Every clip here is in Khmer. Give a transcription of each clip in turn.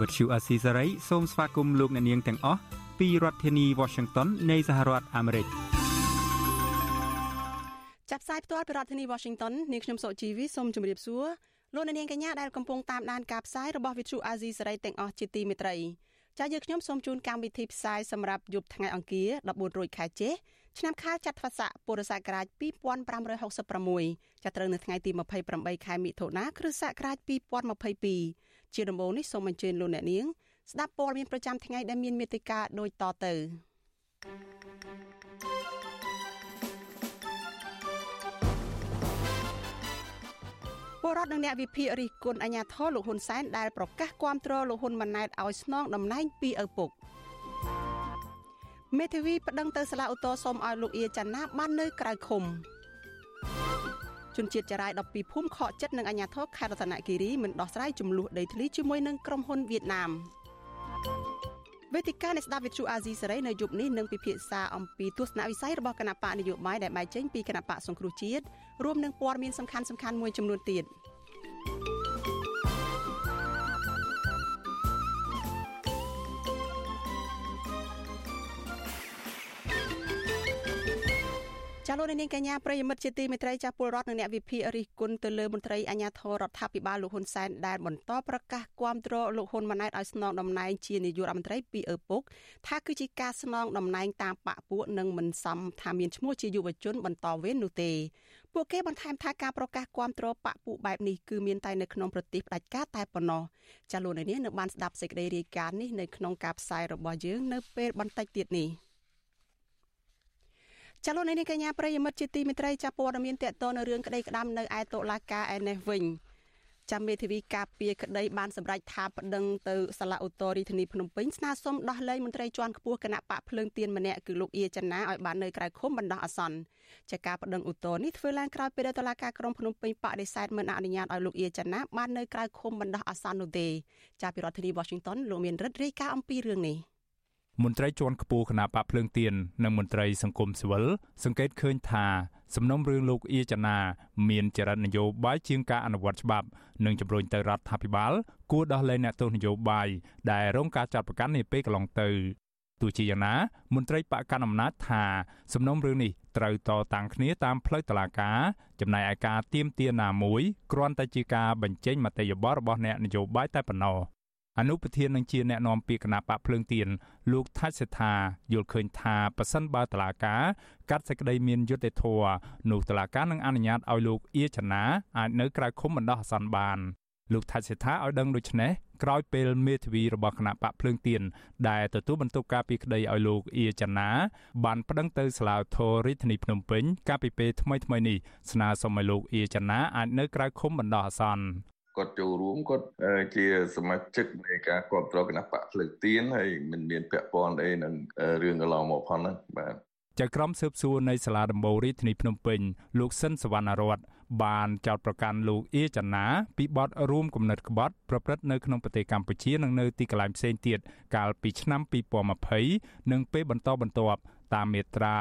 Azizi Serai ជាភាសាខ្មែរ Vuthu Azizi Serai សូមស្វាគមន៍លោកអ្នកនាងទាំងអស់ពីរដ្ឋធានី Washington នៃសហរដ្ឋអាមេរិកចាប់ផ្សាយផ្ទាល់ពីរដ្ឋធានី Washington នាងខ្ញុំសុជីវីសូមជម្រាបសួរលោកអ្នកនាងកញ្ញាដែលកំពុងតាមដានការផ្សាយរបស់ Vuthu Azizi Serai ទាំងអស់ជាទីមេត្រីចា៎យើងខ្ញុំសូមជូនកម្មវិធីផ្សាយសម្រាប់យប់ថ្ងៃអង្គារ14រោចខែចេឆ្នាំខាលចត្វាស័កពុរសករាជ2566ចាប់ត្រូវនៅថ្ងៃទី28ខែមិថុនាគ្រិស្តសករាជ2022 ជាដំបូងនេះសូមអញ្ជើញលោកអ្នកនាងស្ដាប់ព័ត៌មានប្រចាំថ្ងៃដែលមានមេត្តាដូចតទៅពលរដ្ឋនិងអ្នកវិភាគរិះគន់អាញាធរលោកហ៊ុនសែនដែលប្រកាសគាំទ្រលោកហ៊ុនម៉ាណែតឲ្យស្នងតំណែងពីឪពុកមេធាវីប្តឹងទៅសាលាឧទ្ធរសុំឲ្យលោកអៀចាណាបាននៅក្រៅឃុំ ជនជាតិចារាយ12ភូមិខកចិត្តនឹងអាញាធរខេត្តរតនគិរីមិនដោះស្រាយចំនួនដីធ្លីជាមួយនឹងក្រុមហ៊ុនវៀតណាមវេទិកានៃស្ដាប់វិទ្យុអាស៊ីសេរីនៅយប់នេះនឹងពិភាក្សាអំពីទស្សនវិស័យរបស់គណៈបកនយោបាយដែលបែកចេញពីគណៈបកសង្គ្រោះជាតិរួមនឹងព័ត៌មានសំខាន់ៗមួយចំនួនទៀត។ ចាលោកនាងកញ្ញាប្រិយមិត្តជាទីមេត្រីចាពលរដ្ឋនិងអ្នកវិភាគរិះគន់ទៅលើមន្ត្រីអាជ្ញាធររដ្ឋាភិបាលលោកហ៊ុនសែនដែលបន្តប្រកាសគាំទ្រលោកហ៊ុនម៉ាណែតឲ្យស្នងតំណែងជានាយករដ្ឋមន្ត្រីពីឪពុកថាគឺជាការស្នងតំណែងតាមបកពួកនិងមិនសមថាមានឈ្មោះជាយុវជនបន្តវេននោះទេពួកគេបន្ថែមថាការប្រកាសគាំទ្របកពួកបែបនេះគឺមានតែនៅក្នុងប្រទេសផ្ដាច់ការតែប៉ុណ្ណោះចាលោកនាងនឹងបានស្ដាប់សេចក្តីរាយការណ៍នេះនៅក្នុងការផ្សាយរបស់យើងនៅពេលបន្តិចទៀតនេះ។ ចលនានេះកញ្ញាប្រិយមិត្តជាទីមេត្រីចាប់ព័ត៌មានតកតនៅរឿងក្តីក្តាំនៅឯតុលាការឯនេះវិញចាំមេធាវីការពារក្តីបានសម្រេចថាប្តឹងទៅសាលាឧទ្ធររាជធានីភ្នំពេញស្នើសុំដោះលែងមន្ត្រីជាន់ខ្ពស់គណៈបកភ្លើងទៀនម្នាក់គឺលោកអៀចនាឲ្យបាននៅក្រៅឃុំបណ្ដោះអាសន្នចាការប្តឹងឧទ្ធរនេះធ្វើឡើងក្រោយពេលតុលាការក្រុងភ្នំពេញបដិសេធមិនអនុញ្ញាតឲ្យលោកអៀចនាបាននៅក្រៅឃុំបណ្ដោះអាសន្ននោះទេចាពីរដ្ឋធានី Washington លោកមានរិទ្ធរាយការណ៍អំពីរឿងនេះ។ មន្ត្រីជាន់ខ្ពស់គណៈបកភ្លើងទៀននិងមន្ត្រីសង្គមស៊ីវិលសង្កេតឃើញថាសំណុំរឿងលោកអៀចនាមានចរិតនយោបាយជាងការអនុវត្តច្បាប់និងជំរុញទៅរដ្ឋាភិបាលគួរដោះលែងអ្នកទោសនយោបាយដែលរងការចាត់បង្កាន់នាពេលកន្លងទៅទោះជាយ៉ាងណា មន្ត្រីបកកណ្ដាលអំណាចថា សំណុំរឿងនេះត្រូវតតាំងគ្នាតាមផ្លូវតុលាការចំណែកឯការទៀមទាណាមួយគ្រាន់តែជាការបញ្ចេញមតិយោបល់របស់អ្នកនយោបាយតែប៉ុណ្ណោះ អនុប្រធាននឹងជាអ្នកនាំពាក្យគណៈបកភ្លើងទៀនលោកថាច់សេដ្ឋាយល់ឃើញថាប៉ះសិនបើតឡាការកាត់សេចក្តីមានយុត្តិធម៌នោះតឡាការនឹងអនុញ្ញាតឲ្យលោកអៀចនាអាចនៅក្រៅឃុំបណ្ដោះអាសន្នបានលោកថាច់សេដ្ឋាឲ្យដឹងដូច្នេះក្រោយពេលមេធាវីរបស់គណៈបកភ្លើងទៀនដែលទទួលបន្ទុកការពីក្តីឲ្យលោកអៀចនាបានប្តឹងទៅសាលាធររាជធានីភ្នំពេញកាលពីពេលថ្មីៗនេះស្នើសុំឲ្យលោកអៀចនាអាចនៅក្រៅឃុំបណ្ដោះអាសន្ន គាត់ចូលរួមគាត់ជាសមាជិកនៃការគ្រប់គ្រងគណៈបកភ្លើងទៀនហើយមិនមានពាក់ព័ន្ធអីនឹងរឿងកន្លងមកផងហ្នឹងបាទចៅក្រមស៊ើបសួរនៃសាលាដំបូងរាជធានីភ្នំពេញលោកសិនសវណ្ណរតបានចោទប្រកាន់លោកអៀចនាពីបទរួមគំនិតក្បត់ប្រព្រឹត្តនៅក្នុងប្រទេសកម្ពុជានិងនៅទីកន្លែងផ្សេងទៀតកាលពីឆ្នាំ2020និងពេលបន្តបន្ទាប់តាមមាត្រា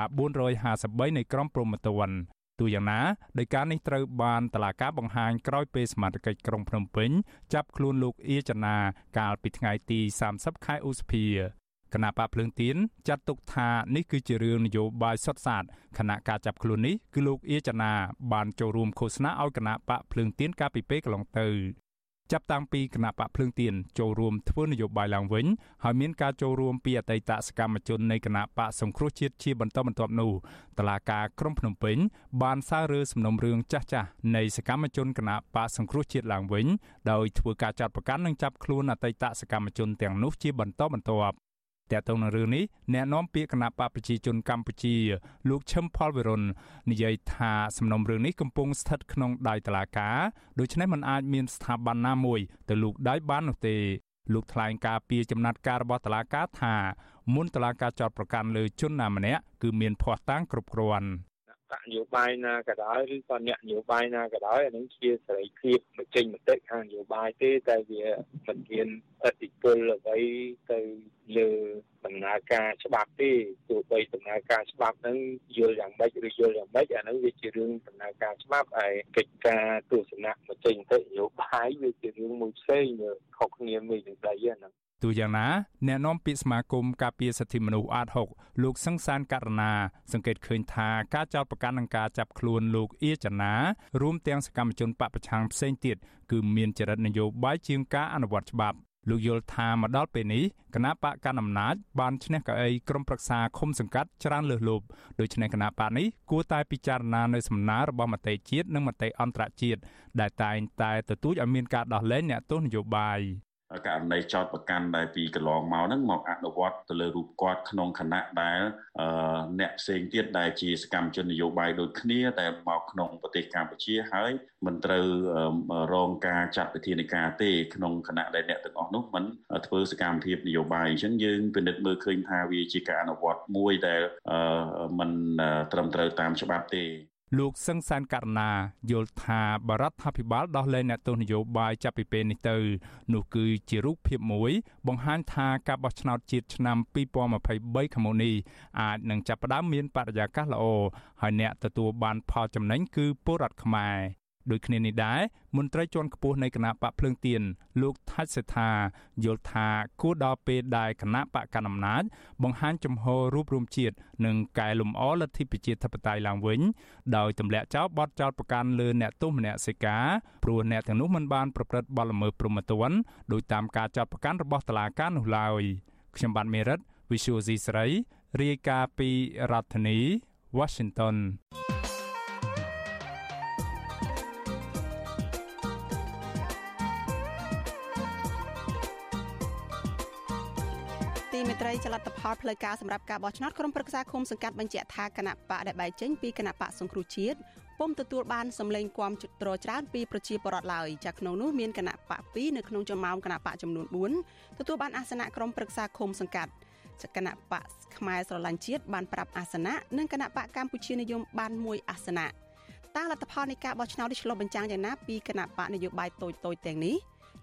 453នៃក្រមព្រហ្មទណ្ឌ ទោះយ៉ាងណាដោយការនេះត្រូវបានតឡាការបង្ហាញក្រោយពេលសមាជិកក្រុងភ្នំពេញចាប់ខ្លួនលោកអៀចនាកាលពីថ្ងៃទី30ខែឧសភាគណៈបកភ្លើងទៀនចាត់ទុកថានេះគឺជារឿងនយោបាយសុទ្ធសាធគណៈការចាប់ខ្លួននេះគឺលោកអៀចនាបានចូលរួមឃោសនាឲ្យគណៈបកភ្លើងទៀនកាលពីពេលកន្លងទៅ ចាប់តាំងពីគណៈបកភ្លើងទៀនចូលរួមធ្វើនយោបាយឡើងវិញហើយមានការចូលរួមពីអតីតសកម្មជននៃគណៈបកសង្គ្រោះជាតិជាបន្តបន្ទាប់នោះតឡាការក្រុងភ្នំពេញបានសាររើសំណុំរឿងចាស់ចាស់នៃសកម្មជនគណៈបកសង្គ្រោះជាតិឡើងវិញដោយធ្វើការចាត់ប្រកាន់និងចាប់ខ្លួនអតីតសកម្មជនទាំងនោះជាបន្តបន្ទាប់ តើតើនៅរឿងនេះអ្នកនាំពាក្យគណៈបកប្រជាជនកម្ពុជាលោកឈឹមផលវិរុននិយាយថាសំណុំរឿងនេះកំពុងស្ថិតក្នុងដៃតុលាការដូច្នេះมันអាចមានស្ថាប័នណាមួយទៅលូកដៃបាននោះទេលោកថ្លែងការពីចំណាត់ការរបស់តុលាការថាមុនតុលាការចោទប្រកាន់លើជនណាម្នាក់គឺមានភ័ស្តុតាងគ្រប់គ្រាន់ បកនយោបាយណាក៏ដោយឬក៏អ្នកនយោបាយណាក៏ដោយអានឹងជាសេរីភាពមកចេញមតិខាងនយោបាយទេតែវាមិនមានអធិពលអ្វីទៅលើដំណើរការច្បាប់ទេទោះបីដំណើរការច្បាប់ហ្នឹងយល់យ៉ាងម៉េចឬយល់យ៉ាងម៉េចអាហ្នឹងវាជារឿងដំណើរការច្បាប់ហើយកិច្ចការទស្សនៈមកចេញទៅនយោបាយវាជារឿងមួយផ្សេងខុសគ្នាមួយនឹងដៃហ្នឹង ទូយ៉ាងណាអ្នកនាំពាក្យសមាគមការពារសិទ្ធិមនុស្សអាត6លោកសង្សានករណា សង្កេតឃើញថាការចោទប្រកាន់នឹងការចាប់ខ្លួនលោកអៀចនារួមទាំងសកម្មជនបពប្រឆាំងផ្សេងទៀតគឺមានចរិតនយោបាយជាងការអនុវត្តច្បាប់លោកយល់ថាមកដល់ពេលនេះគណៈបកកណ្ដាលអំណាចបានឈ្នះកៅអីក្រុមប្រឹក្សាឃុំសង្កាត់ច្រើនលើសលប់ដូច្នេះគណៈបកនេះគួរតែពិចារណានៅសំណើរបស់មតិជាតិនិងមតិអន្តរជាតិដែលតែងតែទទូចឲ្យមានការដោះលែងអ្នកទោសនយោបាយ ករណីចោតប្រកាន់ដែលពីកន្លងមកហ្នឹងមកអនុវត្តទៅលើរូបគាត់ក្នុងគណៈដែលអ្នកផ្សេងទៀតដែលជាសកម្មជននយោបាយដូចគ្នាតែមកក្នុងប្រទេសកម្ពុជាហើយមិនត្រូវរងការចាត់វិធានការទេក្នុងគណៈដែលអ្នកទាំងអស់នោះមិនធ្វើសកម្មភាពនយោបាយអញ្ចឹងយើងពិនិត្យមើលឃើញថាវាជាការអនុវត្តមួយដែលមិនត្រឹមត្រូវតាមច្បាប់ទេ លោកសឹងសានករណាយល់ថាបរដ្ឋាភិបាលដោះលែងអ្នកទោសនយោបាយចាប់ពីពេលនេះទៅ នោះគឺជារូបភាពមួយ បង្ហាញថាការបោះឆ្នោតជាតិឆ្នាំ2023ខាងមុខនេះអាចនឹងចាប់ផ្ដើមមានបរិយាកាសល្អហើយអ្នកទទួលបានផលចំណេញគឺពលរដ្ឋខ្មែរ ដូចគ្នានេះដែរមន្ត្រីជាន់ខ្ពស់នៃគណៈបកភ្លើងទៀនលោកថាច់សេដ្ឋាយល់ថាគួរដល់ពេលដែលគណៈបកកណ្ដាលអំណាចបង្ហាញចំហរូបរួមជាតិនិងកែលម្អលទ្ធិប្រជាធិបតេយ្យឡើងវិញដោយទម្លាក់ចោលបទចោទប្រកាន់លើអ្នកទោសមនសិការព្រោះអ្នកទាំងនោះមិនបានប្រព្រឹត្តបទល្មើសព្រហ្មទណ្ឌដោយតាមការចោទប្រកាន់របស់តុលាការនោះឡើយខ្ញុំបាទមេរិត Visual C ស្រីរាយការណ៍ពីរដ្ឋធានី Washington មេត្រីចលនាផលផ្លូវការសម្រាប់ការបោះឆ្នោតក្រុមប្រឹក្សាឃុំសង្កាត់បញ្ជាក់ថាគណៈបកដែលបែកចេញពីគណៈបកសង្គ្រោះជាតិពុំទទួលបានសម្លេងគាំទ្រច្រើនពីប្រជាពលរដ្ឋឡើយចាក្នុងនោះមានគណៈបក2នៅក្នុងចំណោមគណៈបកចំនួន4ទទួលបានអាសនៈក្រុមប្រឹក្សាឃុំសង្កាត់គណៈបកខ្មែរស្រឡាញ់ជាតិបានប្រាប់អាសនៈនិងគណៈបកកម្ពុជានិយមបានមួយអាសនៈតើលទ្ធផលនៃការបោះឆ្នោតនេះឆ្លុះបញ្ចាំងយ៉ាងណាពីគណៈបកនយោបាយតូចៗទាំងនេះ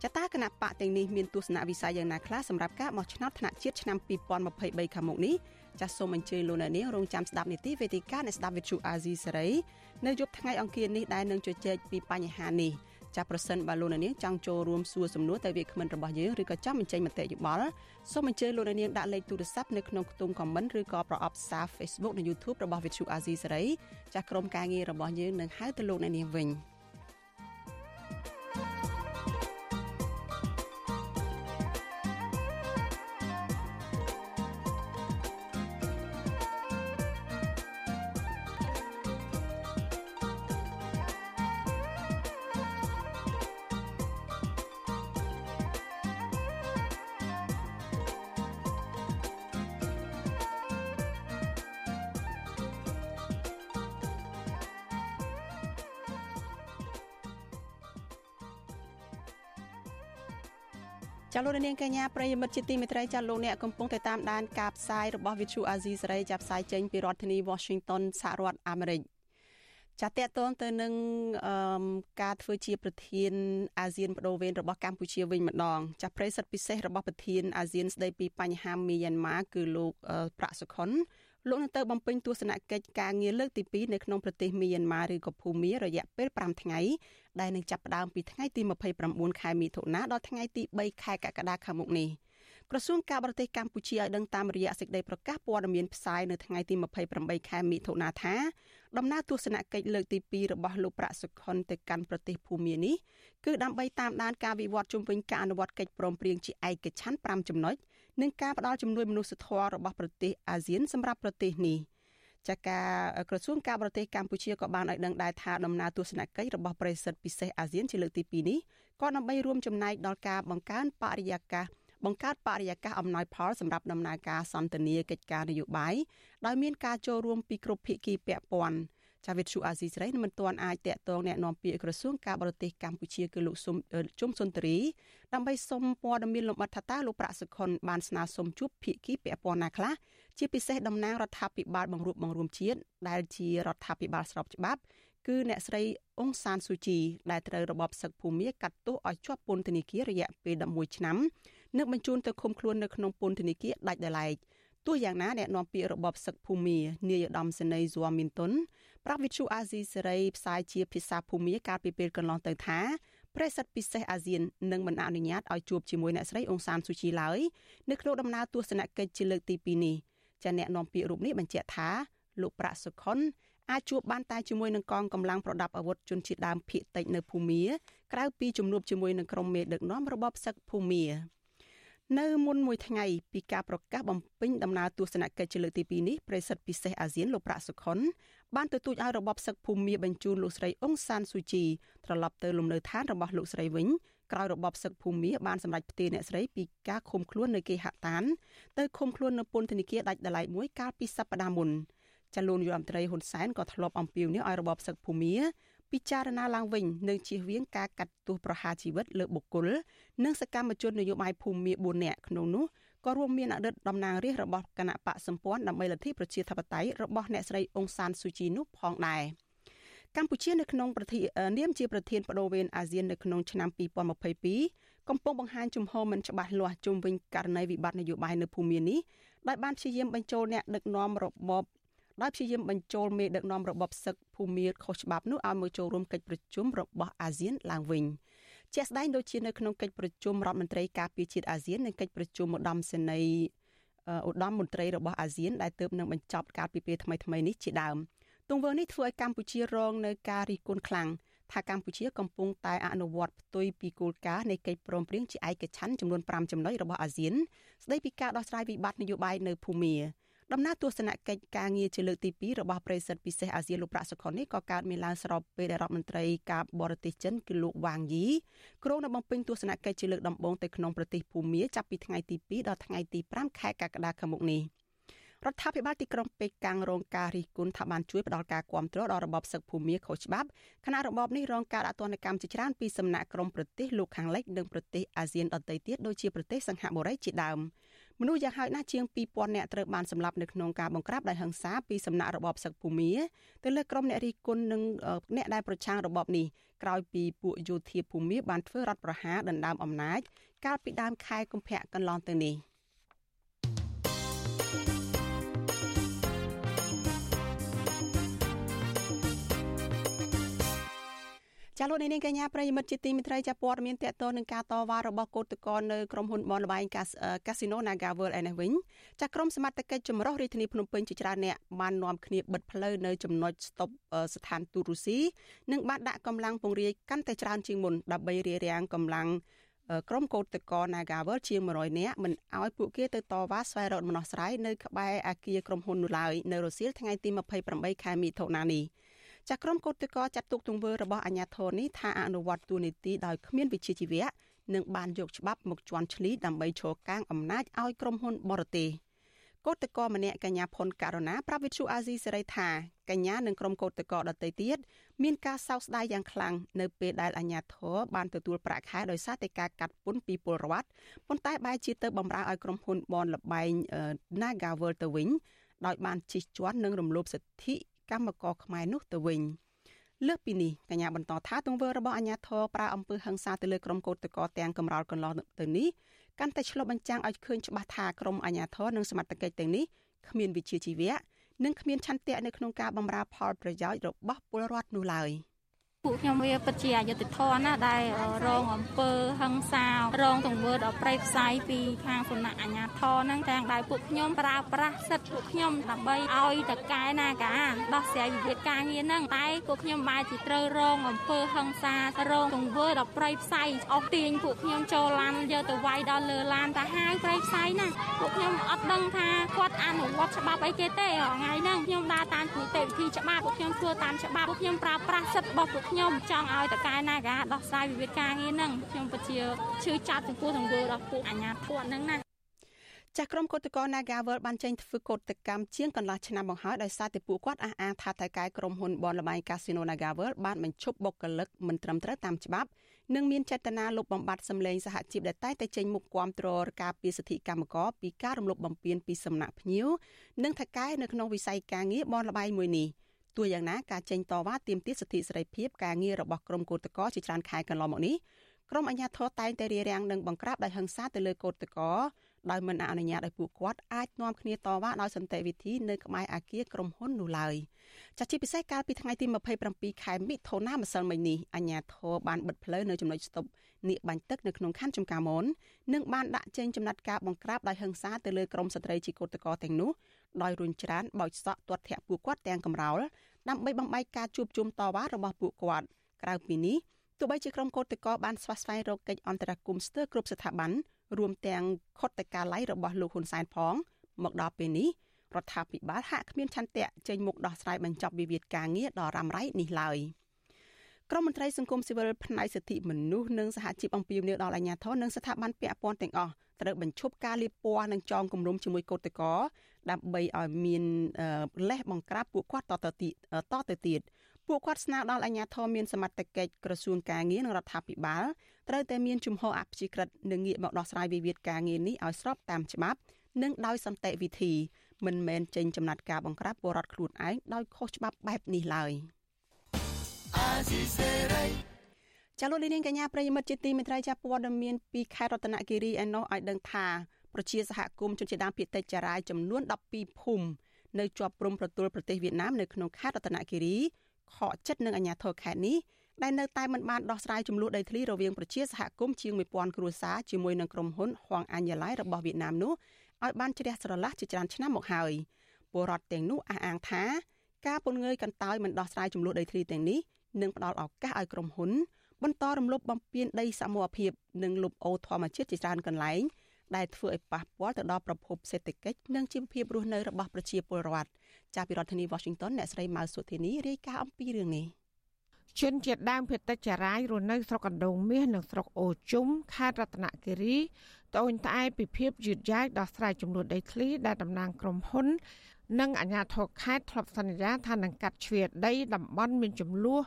ចតាគណៈបកទាំងនេះមានទស្សនវិស័យយ៉ាងណាខ្លះសម្រាប់ការបោះឆ្នោតថ្នាក់ជាតិឆ្នាំ2023ខាងមុខនេះចាសសូមអញ្ជើញលោកអ្នកនាងរងចាំស្ដាប់នីតិវេទិកានៃស្ដាប់វិទ្យុអាស៊ីសេរីនៅយប់ថ្ងៃអង្គារនេះដែលនឹងជជែកពីបញ្ហានេះចាប្រសិនបើលោកអ្នកនាងចង់ចូលរួមសួរសំណួរទៅវាគ្មិនរបស់យើងឬក៏ចង់បញ្ចេញមតិយោបល់សូមអញ្ជើញលោកអ្នកនាងដាក់លេខទូរស័ព្ទនៅក្នុងខ្ទង់ comment ឬក៏ប្រអប់សារ Facebook និង YouTube របស់ Vithu Azizi សេរីចាក្រុមការងាររបស់យើងនឹងហៅទៅលោកអ្នកនាងវិញ។ លោកនាងកញ្ញាប្រិយមិត្តជាទីមេត្រីចាលោកអ្នកកំពុងតែតាមដានការផ្សាយរបស់ Vithu Azizi សេរីចាប់ផ្សាយចេញពីរដ្ឋធានី Washington សហរដ្ឋអាមេរិកចាតកតងទៅនឹងការធ្វើជាប្រធានអាស៊ានបដូវវេនរបស់កម្ពុជាវិញម្ដងចាប្រិយសិទ្ធិពិសេសរបស់ប្រធានអាស៊ានស្ដីពីបញ្ហាមីយ៉ាន់ម៉ាគឺលោកប្រាក់សុខុនលោកនឹងទៅបំពេញទស្សនកិច្ចការងារលើកទី2នៅក្នុងប្រទេសមីយ៉ាន់ម៉ាឬក៏ភូមារយៈពេល5ថ្ងៃ ដែលនឹងចាប់ផ្ដើមពីថ្ងៃទី29ខែមិថុនាដល់ថ្ងៃទី3ខែកក្កដាខាងមុខនេះក្រសួងការបរទេសកម្ពុជាឲ្យដឹងតាមរយៈសេចក្តីប្រកាសព័ត៌មានផ្សាយនៅថ្ងៃទី28ខែមិថុនាថាដំណើរទស្សនកិច្ចលើកទី2របស់លោកប្រាក់សុខុនទៅកាន់ប្រទេសភូមានេះគឺដើម្បីតាមដានការវិវត្តជំវិញការអនុវត្តកិច្ចព្រមព្រៀងជាឯកច្ឆន្ទ5ចំណុចនិងការផ្តល់ជំនួយមនុស្សធម៌របស់ប្រទេសអាស៊ានសម្រាប់ប្រទេសនេះ ចាការក្រសួងការបរទេសកម្ពុជាក៏បានឲ្យដឹងដែរថាដំណើរទស្សនកិច្ចរបស់ប្រិស័ទពិសេសអាស៊ានជាលើកទី2នេះក៏ដើម្បីរួមចំណែកដល់ការបង្កើនបរិយាកាសបង្កើតបរិយាកាសអំណោយផលសម្រាប់ដំណើរការសន្ទនាកិច្ចការនយោបាយដោយមានការចូលរួមពីគ្រប់ភាគីពាក់ព័ន្ធ ចាវិទ្យុអាស៊ីសេរីមិនទាន់អាចតាក់ទងแนะនាំពាក្យក្រសួងការបរទេសកម្ពុជាគឺលោកសុំជុំសុនតរីដើម្បីសុំព័ត៌មានលម្អិតថាតើលោកប្រាក់សុខុនបានស្នើសុំជួបភាគីពាក់ព័ន្ធណាខ្លះជាពិសេសតំណាងរដ្ឋាភិបាលបង្រួបបង្រួមជាតិដែលជារដ្ឋាភិបាលស្របច្បាប់គឺអ្នកស្រីអ៊ុងសានស៊ូជីដែលត្រូវរបបសឹកភូមាកាត់ទោសឲ្យជាប់ពន្ធនាគាររយៈពេល11ឆ្នាំនិងបញ្ជូនទៅឃុំខ្លួននៅក្នុងពន្ធនាគារដាច់ដោយឡែកទោះយ៉ាងណាអ្នកនាំពាក្យរបបសឹកភូមានាយឧត្តមសេនីយ៍ហ្ស៊ូមីនតុន ប្រាប់វិទ្យុអាស៊ីសេរីផ្សាយជាភាសាភូមាកាលពីពេលកន្លងទៅថាប្រេសិតពិសេសអាស៊ាននឹងមិនអនុញ្ញាតឲ្យជួបជាមួយអ្នកស្រីអ៊ុងសានស៊ូជីឡើយនៅក្នុងដំណើរទស្សនកិច្ចជាលើកទី2នេះចាអ្នកនាំពាក្យរូបនេះបញ្ជាក់ថាលោកប្រាក់សុខុនអាចជួបបានតែជាមួយនឹងកងកម្លាំងប្រដាប់អាវុធជនជាតិដើមភៀកតិចនៅភូមាក្រៅពីជំនួបជាមួយនឹងក្រុមមេដឹកនាំរបបសឹកភូមានៅមុនមួយថ្ងៃពីការប្រកាសបំពេញដំណើរទស្សនកិច្ចជាលើកទី2នេះប្រេសិតពិសេសអាស៊ានលោកប្រាក់សុខុន បានទទូចឲ្យរបបសឹកភូមាបញ្ជូនលោកស្រីអ៊ុងសានស៊ូជីត្រឡប់ទៅលំនៅឋានរបស់លោកស្រីវិញក្រោយរបបសឹកភូមាបានសម្រេចផ្ទេរអ្នកស្រីពីការឃុំខ្លួននៅគេហដ្ឋានទៅឃុំខ្លួននៅពន្ធនាគារដាច់ដライមួយកាលពីសប្តាហ៍មុនចលនាយមត្រីហ៊ុនសែនក៏ធ្លាប់អំពាវនាវឲ្យរបបសឹកភូមាពិចារណាឡើងវិញនិងជៀសវាងការកាត់ទោសប្រហារជីវិតលើបុគ្គលនិងសកម្មជននយោបាយភូមិ4នាក់ក្នុងនោះ ក៏រួមមានអតីតតំណាងរាស្ត្ររបស់គណៈបកសម្ព័ន្ធដើម្បីលទ្ធិប្រជាធិបតេយ្យរបស់អ្នកស្រីអ៊ុងសានស៊ូជីនោះផងដែរកម្ពុជានៅក្នុងប្រធានាមជាប្រធានបដូវវេនអាស៊ាននៅក្នុងឆ្នាំ2022កំពុងបង្ហាញជំហរមិនច្បាស់លាស់ជុំវិញករណីវិបត្តិនយោបាយនៅភូមិនេះដោយបានព្យាយាមបញ្ចូលអ្នកដឹកនាំរបបដោយព្យាយាមបញ្ចូលមេដឹកនាំរបបសឹកភូមិខុសច្បាប់នោះឲ្យមកចូលរួមកិច្ចប្រជុំរបស់អាស៊ានឡើងវិញ ជាក់ស្ដែងដូចជានៅក្នុងកិច្ចប្រជុំរដ្ឋមន្ត្រីការពារជាតិអាស៊ាននិងកិច្ចប្រជុំឧត្តមសេនីយ៍ឧត្តមមន្ត្រីរបស់អាស៊ានដែលទើបនឹងបញ្ចប់កាលពីពេលថ្មីៗនេះជាដើមទង្វើនេះធ្វើឲ្យកម្ពុជារងនៅការរិះគន់ខ្លាំងថាកម្ពុជាកំពុងតែអនុវត្តផ្ទុយពីគោលការណ៍នៃកិច្ចព្រមព្រៀងជាឯកច្ឆន្ទចំនួន5ចំណុចរបស់អាស៊ានស្ដីពីការដោះស្រាយវិបត្តិនយោបាយនៅភូមា ដំណើរទស្សនកិច្ចការងារជាលើកទី2របស់ប្រិសិទ្ធពិសេសអាស៊ានលោកប្រាក់សុខុននេះក៏កើតមានឡើងស្របពេលដែលរដ្ឋមន្ត្រីការបរទេសចិនគឺលោកវ៉ាងយីគ្រងនៅបំពេញទស្សនកិច្ចជាលើកដំបូងទៅក្នុងប្រទេសភូមាចាប់ពីថ្ងៃទី2ដល់ថ្ងៃទី5ខែកក្កដាខាងមុខនេះរដ្ឋាភិបាលទីក្រុងប៉េកាំងរងការរិះគន់ថាបានជួយផ្ដល់ការគាំទ្រដល់របបសឹកភូមាខុសច្បាប់ខណៈរបបនេះរងការដាក់ទណ្ឌកម្មជាច្រើនពីសំណាក់ក្រុមប្រទេសលោកខាងលិចនិងប្រទេសអាស៊ានដទៃទៀតដូចជាប្រទេសសង្ហបុរីជាដើម មនុស្សយ៉ាងហោចណាស់ជាង2000នាក់ត្រូវបានសម្លាប់នៅក្នុងការបង្ក្រាបដោយហិង្សាពីសំណាក់របបសឹកភូមាទៅលើក្រុមអ្នករិះគន់និងអ្នកដែលប្រឆាំងរបបនេះក្រោយពីពួកយោធាភូមាបានធ្វើរដ្ឋប្រហារដណ្ដើមអំណាចកាលពីដើមខែកុម្ភៈកន្លងទៅនេះ។ ចាលោកនាងកញ្ញាប្រិយមិត្តជាទីមេត្រីចាព័ត៌មានតកតនឹងការតវ៉ារបស់កោតក្រនៅក្រុមហ៊ុនបនលបែងកាស៊ីណូ Naga World ឯនេះវិញចាក្រុមសមត្ថកិច្ចចម្រុះរាជធានីភ្នំពេញជាច្រើនអ្នកបាននាំគ្នាបិទផ្លូវនៅចំណុចស្តុបស្ថានទូតរុស្ស៊ីនិងបានដាក់កម្លាំងពង្រាយកាន់តែច្រើនជាងមុនដើម្បីរារាំងកម្លាំងក្រុមកោតក្រ Nagawal ជាង100នាក់មិនឲ្យពួកគេទៅតវ៉ាស្វែងរកដំណោះស្រាយនៅក្បែរអគារក្រុមហ៊ុននោះឡើយនៅរសៀលថ្ងៃទី28ខែមិថុនានេះ ចាក្រុមកោតតកចាត់ទុកទង្វើរបស់អាញាធរនេះថាអនុវត្តទូនីតិដោយគ្មានវិជ្ជាជីវៈនិងបានយកច្បាប់មកជន់ឈ្លីដើម្បីឈរកាងអំណាចឲ្យក្រុមហ៊ុនបរទេសកោតតកម្នាក់កញ្ញាផុនករណាប្រាប់វិទ្យុអាស៊ីសេរីថាកញ្ញានិងក្រុមកោតតកដទៃទៀតមានការសោកស្ដាយយ៉ាងខ្លាំងនៅពេលដែលអាញាធរបានទទួលប្រាក់ខែដោយសារតែការកាត់ពន្ធពីពលរដ្ឋប៉ុន្តែបែរជាទៅបំរើឲ្យក្រុមហ៊ុនបនលបែង Nagavel ទៅវិញដោយបានជិះជាន់និងរំលោភសិទ្ធិ កម្មករខ្មែរនោះទៅវិញលើសពីនេះកញ្ញាបន្តថាទង្វើរបស់អាញាធរប្រើអំពើហិង្សាទៅលើក្រុមកោតតកទាំងកំរោលកន្លងទៅនេះកាន់តែឆ្លុះបញ្ចាំងឲ្យឃើញច្បាស់ថាក្រុមអាញាធរនិងសមត្ថកិច្ចទាំងនេះគ្មានវិជ្ជាជីវៈនិងគ្មានឆន្ទៈនៅក្នុងការបម្រើផលប្រយោជន៍របស់ពលរដ្ឋនោះឡើយ។ ពួកខ្ញុំវាពិតជាអយុត្តិធម៌ណាដែលរងអំពើហិង្សារងទង្វើដល់ប្រៃផ្សាយពីខាងគណៈអាជ្ញាធរហ្នឹងទាំងដែលពួកខ្ញុំប្រើប្រាស់សិទ្ធិពួកខ្ញុំដើម្បីឲ្យតកែណាកាដោះស្រាយវិវាទការងារហ្នឹងតែពួកខ្ញុំបែរជាត្រូវរងអំពើហិង្សារងទង្វើដល់ប្រៃផ្សាយអស់ទាញពួកខ្ញុំចូលឡានយកទៅវាយដល់លើឡានតាហាវប្រៃផ្សាយណាពួកខ្ញុំអត់ដឹងថាគាត់អនុវត្តច្បាប់អីគេទេថ្ងៃហ្នឹងខ្ញុំដើរតាមនីតិវិធីច្បាប់ពួកខ្ញុំធ្វើតាមច្បាប់ពួកខ្ញុំប្រើប្រាស់សិទ្ធិរបស់ពួកខ្ញុំចង់ឲ្យតកែណាកាដោះស្រាយវិវាទការងារហ្នឹងខ្ញុំពិតជាឈឺចាប់ចំពោះទង្វើរបស់ពួកអាជ្ញាធរហ្នឹងណាចាស់ក្រុមកោតក្រ Nagavel បានចេញធ្វើកោតកម្មជាងកន្លះឆ្នាំមកហើយដោយសារតែពួកគាត់អះអាងថាតើកាយក្រុមហ៊ុនបនលបែង Casino Nagavel បានបញ្ឈប់បុគ្គលិកមិនត្រឹមត្រូវតាមច្បាប់និងមានចេតនាលុបបំបាត់សម្លេងសហជីពដែលតែងតែចេញមុខគាំទ្រការពីសិទ្ធិកម្មករពីការរំលោភបំពានពីសំណាក់ភ្ញៀវនិងថកែនៅក្នុងវិស័យការងារបនលបែងមួយនេះ ទោះយ៉ាងណាការចេញតវ៉ាទាមទារសិទ្ធិសេរីភាពការងាររបស់ក្រុមកោតក្រជាច្រើនខែកន្លងមកនេះក្រុមអាជ្ញាធរតែងតែរារាំងនិងបង្ក្រាបដោយហិង្សាទៅលើកោតក្រដោយមិនអនុញ្ញាតឲ្យពួកគាត់អាចនាំគ្នាតវ៉ាដោយសន្តិវិធីនៅក្បែរអគារក្រុមហ៊ុននោះឡើយចាត់ជាពិសេសកាលពីថ្ងៃទី27ខែមិថុនាម្សិលមិញនេះអាជ្ញាធរបានបិទផ្លូវនៅចំណុចស្តុបនៀកបាញ់ទឹកនៅក្នុងខណ្ឌចំការមននិងបានដាក់ចេញចំណាត់ការបង្ក្រាបដោយហិង្សាទៅលើក្រុមស្ត្រីជាកូតកោទាំងនោះ ដោយរុញច្រានបោចសក់ទាត់ធាក់ពួកគាត់ទាំងកំរោលដើម្បីបំបែកការជួបជុំតវ៉ារបស់ពួកគាត់ក្រៅពីនេះទោះបីជាក្រុមកោតក្របានស្វាស្វែងរកកិច្ចអន្តរាគមន៍ស្ទើរគ្រប់ស្ថាប័នរួមទាំងខុទ្ទកាល័យរបស់លោកហ៊ុនសែនផង មកដល់ពេលនេះរដ្ឋាភិបាលហាក់គ្មានឆន្ទៈចេញមុខដោះស្រាយបញ្ចប់វិវាទការងារដ៏រ៉ាំរ៉ៃនេះឡើយ ក្រមមន្ត្រីសង្គមស៊ីវិលផ្នែកសិទ្ធិមនុស្សនិងសហជីពអំពាវនាវដល់អាជ្ញាធរនិងស្ថាប័នពាក់ព័ន្ធទាំងអស់ត្រូវបញ្ឈប់ការលាបពណ៌និងចងគំនុំជាមួយកោតក្រដើម្បីឲ្យមានលេសបង្ក្រាបពួកគាត់តទៅទៀតតទៅទៀតពួកគាត់ស្នើដល់អាជ្ញាធរមានសមត្ថកិច្ចក្រសួងការងារនិងរដ្ឋាភិបាលត្រូវតែមានជំហរអព្យាក្រឹតនិងងាកមកដោះស្រាយវិវាទការងារនេះឲ្យស្របតាមច្បាប់និងដោយសន្តិវិធីមិនមែនចេញចំណាត់ការបង្ក្រាបពលរដ្ឋខ្លួនឯងដោយខុសច្បាប់បែបនេះឡើយ ចាលោកនាងកញ្ញាប្រិយមិត្តជាទីមេត្រីចាព័ត៌មានពីខេត្តរតនគិរីឯណោះឲ្យដឹងថាប្រជាសហគមន៍ជនជាតិដើមភាគតិចចារាយចំនួន12ភូមិនៅជាប់ព្រំប្រទល់ប្រទេសវៀតណាមនៅក្នុងខេត្តរតនគិរីខកចិត្តនឹងអាជ្ញាធរខេត្តនេះដែលនៅតែមិនបានដោះស្រាយចំនួនដីធ្លីរវាងប្រជាសហគមន៍ជាង1000គ្រួសារជាមួយនឹងក្រុមហ៊ុនហួងអញ្ញាឡៃរបស់វៀតណាមនោះឲ្យបានជ្រះស្រឡះជាច្រើនឆ្នាំមកហើយពលរដ្ឋទាំងនោះអះអាងថាការពន្ងើយកន្តើយមិនដោះស្រាយចំនួនដីធ្លីទាំងនេះ នឹងផ្ដល់ឱកាសឲ្យក្រុមហ៊ុន បន្តរំលោភបំពានដីសមូហភាព និងលុបអូរធម្មជាតិជាច្រើនកន្លែងដែលធ្វើឲ្យប៉ះពាល់ទៅដល់ប្រភពសេដ្ឋកិច្ចនិងជីវភាពរស់នៅរបស់ប្រជាពលរដ្ឋចាប់ពីរដ្ឋធានី Washington អ្នកស្រីម៉ៅសុធានីរាយការណ៍អំពីរឿងនេះជនជាតិដើមភាគតិចចារាយរស់នៅស្រុកកណ្ដូងមាសនិងស្រុកអូជុំខេត្តរតនគិរីត្អូញត្អែពីភាពយឺតយ៉ាវដោះស្រាយចំនួនដីធ្លីដែលតំណាងក្រុមហ៊ុន និងអាជ្ញាធរខេត្តធ្លាប់សន្យាថានឹងកាត់ជ្រៀតដីតំបន់មានចំនួន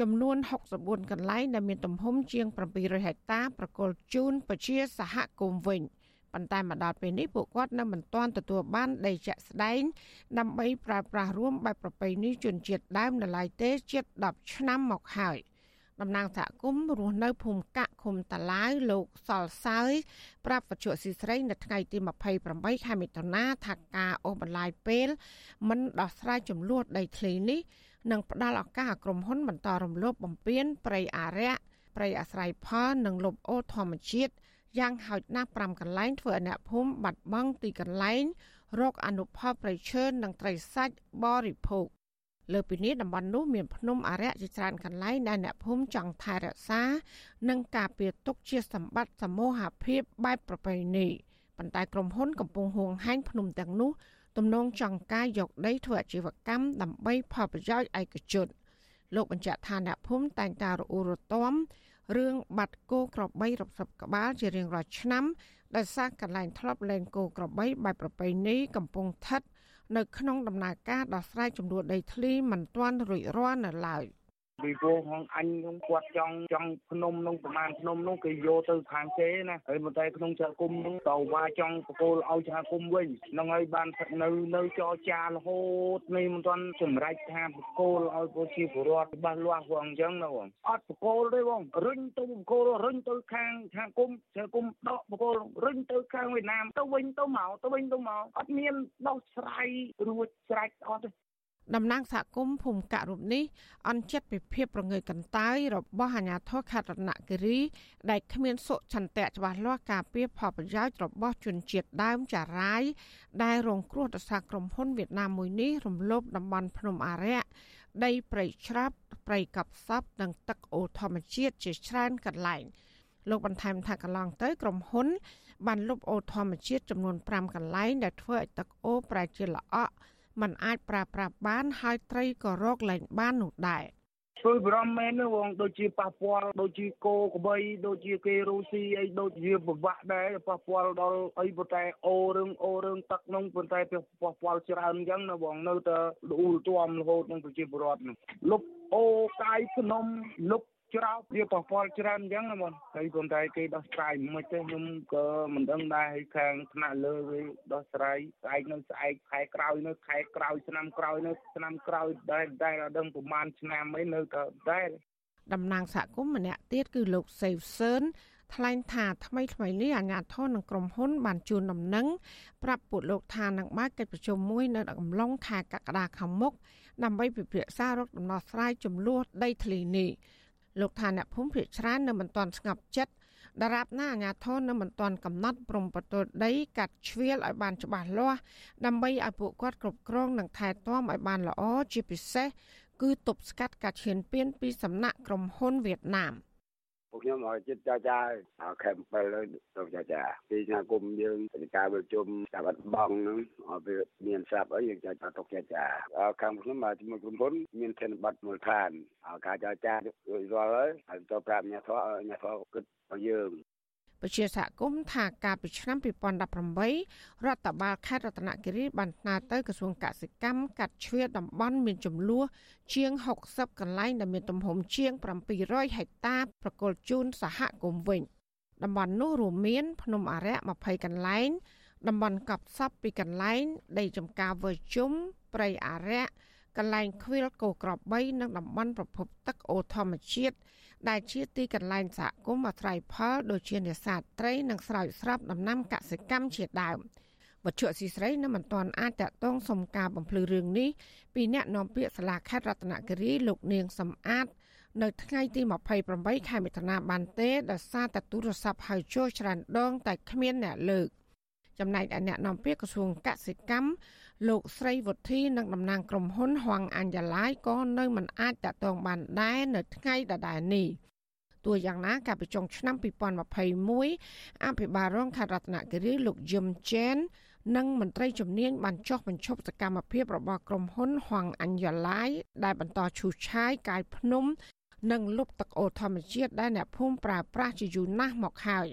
ចំនួន64កន្លែងដែលមានទំហំជាង700ហិកតាប្រគល់ជូនប្រជាសហគមន៍វិញ។ប៉ុន្តែមកដល់ពេលនេះពួកគាត់នៅមិនទាន់ទទួលបានដីជាក់ស្ដែងដើម្បីប្រើប្រាស់រួមបែបប្រពៃណីជនជាតិដើមនៅឡើយទេជិត10ឆ្នាំមកហើយ តំណាងសហគមន៍រស់នៅភូមិកាក់ឃុំតាឡាវលោកសលសើយប្រាប់វិទ្យុស៊ីស្រីនៅថ្ងៃទី28ខែមិថុនាថាការអូសបន្លាយពេលមិនដោះស្រាយចំនួនដីធ្លីនេះនឹងផ្ដល់ឱកាសឲ្យក្រុមហ៊ុនបន្តរំលោភបំពានព្រៃអារក្សព្រៃអាស្រ័យផលនិងលុបអូរធម្មជាតិយ៉ាងហោចណាស់5កន្លែងធ្វើឲ្យអ្នកភូមិបាត់បង់ទីកន្លែងរកអនុផលប្រៃឈើនិងត្រីសាច់បរិភោគ លើពីនេះតំបន់នោះមានភ្នំអរិយជាច្រើនកន្លែងដែលអ្នកភូមិចង់ថែរក្សា និងការពារទុកជាសម្បត្តិសមូហភាពបែបប្រពៃណីប៉ុន្តែក្រុមហ៊ុនកំពុងហួងហែងភ្នំទាំងនោះទំនងចង់ការយកដីធ្វើអាជីវកម្មដើម្បីផលប្រយោជន៍ឯកជនលោកបញ្ជាក់ថាអ្នកភូមិតែងតែរអ៊ូរទាំរឿងបាត់គោក្របីរាប់សិបក្បាលជារៀងរាល់ឆ្នាំដោយសារកន្លែងធ្លាប់លែងគោក្របីបែបប្រពៃណីកំពុងស្ថិត នៅក្នុងដំណើរការដោះស្រាយចំនួនដីធ្លីមិនទាន់រួចរាល់នៅឡើយ។ ពីព្រោះហងអញខ្ញុំគាត់ចង់ចង់ភ្នំនោះប្រហែលភ្នំនោះគេយកទៅខាងគេណាហើយមកតែក្នុងសហគមន៍នោះតវ៉ាចង់បកគោលឲ្យសហគមន៍វិញនឹងហើយបាននៅនៅចរចារហូតនេះមិនទាន់ចម្រាច់ថាបកគោលឲ្យប្រជាពលរដ្ឋច្បាស់លាស់ផងអញ្ចឹងណាបងអត់បកគោលទេបងរុញទៅបកគោលរុញទៅខាងសហគមន៍សហគមន៍ដកបកគោលរុញទៅខាងវៀតណាមទៅវិញទៅមកទៅវិញទៅមកអត់មានដោះស្រាយរួចស្រេចអត់ទេ តំណាងសហគមន៍ភូមិកៈរូបនេះអន់ចិត្តពីភាពប្រងើយកន្តើយរបស់អាជ្ញាធរខេត្តរតនគិរីដែលគ្មានសុឆន្ទៈច្បាស់លាស់ការពារផលប្រយោជន៍របស់ជនជាតិដើមចារាយដែលរងគ្រោះដោយសារក្រុមហ៊ុនវៀតណាមមួយនេះរំលោភតំបន់ភ្នំអារក្សដីព្រៃច្រាប់ព្រៃកប់សពនិងទឹកអូរធម្មជាតិជាច្រើនកន្លែងលោកបន្ថែមថាកន្លងទៅក្រុមហ៊ុនបានលុបអូរធម្មជាតិចំនួន5កន្លែងដែលធ្វើឲ្យទឹកអូរប្រែជាល្អក់ มันអាចប្រើប្រាស់បានហើយត្រីក៏រកលែងបាននោះដែរព្រួយបារម្ភមែនណាបងដូចជាប៉ះពាល់ដូចជាគោក្របីដូចជាគេរុស៊ីអីដូចជាពិបាកដែរប៉ះពាល់ដល់អីប៉ុន្តែអូរឿងអូរឿងទឹកនោះប៉ុន្តែប៉ះពាល់ច្រើនអញ្ចឹងណាបងនៅតែលូលទាំរហូតនឹងប្រជាពលរដ្ឋនោះលុបអូកាយភ្នំលុប ច្រោបវាប៉ះពាល់ច្រើនអញ្ចឹងណាបងហើយប៉ុន្តែគេដោះស្រាយមិនទេខ្ញុំក៏មិនដឹងដែរហើយខាងថ្នាក់លើវាដោះស្រាយស្អែកនៅស្អែកខែក្រោយនៅខែក្រោយឆ្នាំក្រោយនៅឆ្នាំក្រោយដែរតែអត់ដឹងប្រហែលឆ្នាំអីនៅតែដែរតំណាងសហគមន៍ម្នាក់ទៀតគឺលោកសេវសឿនថ្លែងថាថ្មីថ្មីនេះអាជ្ញាធរនិងក្រុមហ៊ុនបានជួនដំណឹងប្រាប់ពួកលោកថានឹងបើកកិច្ចប្រជុំមួយនៅកំឡុងខែកក្កដាខាងមុខដើម្បីពិភាក្សារកដំណោះស្រាយចំនួនដីធ្លីនេះ លោកថាអ្នកភូមិភាគច្រើននៅមិនទាន់ស្ងប់ចិត្តដរាបណាអាញាធននៅមិនទាន់កំណត់ព្រំប្រទល់ដីកាត់ជ្រៀលឲ្យបានច្បាស់លាស់ដើម្បីឲ្យពួកគាត់គ្រប់គ្រងនិងថែទាំឲ្យបានល្អជាពិសេសគឺទប់ស្កាត់ការឈានពានពីសំណាក់ក្រុមហ៊ុនវៀតណាម។ ពួកខ្ញុំឲ្យចិត្តចាចាខេម7លើទៅចាចាពីឆ្នាំគុំយើងទៅការប្រជុំតាមបាត់បងហ្នឹងឲ្យវាមានស្រាប់អីយើងចាចាទុកចាចាខាងខ្ញុំមកជាមួយក្រុមហ៊ុនមានធនបတ်មូលដ្ឋានឲ្យការចាចារួចរាល់ហើយហើយទៅប្រាប់អ្នកធរអ្នកធរគិតឲ្យយើង ពជាសហគមន៍ថាកាលពីឆ្នាំ2018រដ្ឋបាលខេត្តរតនគិរីបានស្នើទៅក្រសួងកសិកម្មកាត់ជ្រឿតំបន់មានចំនួនជាង60កន្លែងដែលមានទំហំជាង700ហិកតាប្រគល់ជូនសហគមន៍វិញតំបន់នោះរួមមាន ភ្នំអរិយ20កន្លែងតំបន់កប់សព2កន្លែង ដីចំការវើជុំព្រៃអរិយ កន្លែងខ្វៀលគោក្រ3និងតំបន់ប្រភពទឹកអូធម្មជាតិដែលជាទីកន្លែងសហគមន៍អាស្រ័យផលដូចជានេសាទត្រីនិងស្រោចស្រពដំណាំកសិកម្មជាដើមវត្ថុស៊ីស្រីនៅមិនទាន់អាចតតងសុំការបំភ្លឺរឿងនេះពីអ្នកនាំពាក្យសាលាខេត្តរតនគិរីលោកនាងសំអាត នៅថ្ងៃទី28ខែមិថុនាបានទេដោយសារតែទូរស័ព្ទហៅចូលច្រើនដងតែគ្មានអ្នកលើកចំណែកឯអ្នកនាំពាក្យក្រសួងកសិកម្ម លោកស្រីវុធីនិងតំណាងក្រុមហ៊ុនហងអញ្ញឡាយក៏នៅមិនអាចតតងបានដែរនៅថ្ងៃដដែលនេះទោះយ៉ាងណាកាលពីចុងឆ្នាំ2021អភិបាលរងខេត្តរតនគិរីលោកយឹមជែននិងមន្ត្រីជំនាញបានចុះបញ្ឈប់សកម្មភាពរបស់ក្រុមហ៊ុនហងអញ្ញឡាយដែលបន្តឈូសឆាយកាយភ្នំ និងលុបទឹកអូរធម្មជាតិដែលអ្នកភូមិប្រើប្រាស់ជាយូរណាស់មកហើយ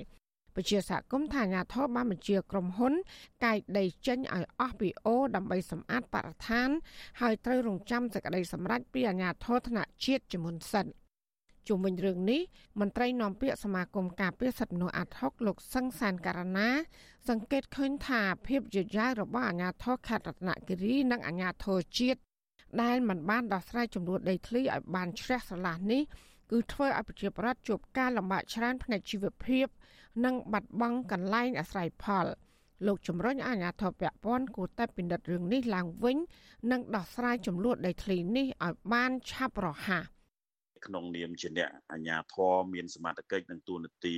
ពជាសហគមន៍ថាអាញាធរបានបញ្ជាក្រុមហ៊ុនកាយដីចេញឲ្យអស់ពីអូដើម្បីសម្អាតបរិស្ថាន ហើយត្រូវរងចាំសេចក្តីសម្រេចពីអាញាធរថ្នាក់ជាតិជាមុនសិនជុំវិញរឿងនេះមន្ត្រីនាំពាក្យសមាគមការពារសិទ្ធិមនុស្សអាត់ហុកលោកសង្សានករណា សង្កេតឃើញថាភាពយឺតយ៉ាវរបស់អាញាធរខេត្តរតនគិរីនិងអាញាធរជាតិដែលមិនបានដោះស្រាយចំនួនដីធ្លីឲ្យបានជ្រះស្រឡះនេះគឺធ្វើឲ្យប្រជាប្រដ្ឋជួបការលំបាកច្រើនផ្នែកជីវភាព និងបាត់បង់កន្លែងអាស្រ័យផលលោកជំរំអាញាធរពពាន់គួរតែពិនិត្យរឿងនេះឡើងវិញនិងដោះស្រាយចំនួនដីធ្លីនេះឲ្យបានឆាប់រហ័សក្នុងនាមជាអ្នកអាជ្ញាធរមានសមត្ថកិច្ចនិងទូនាទី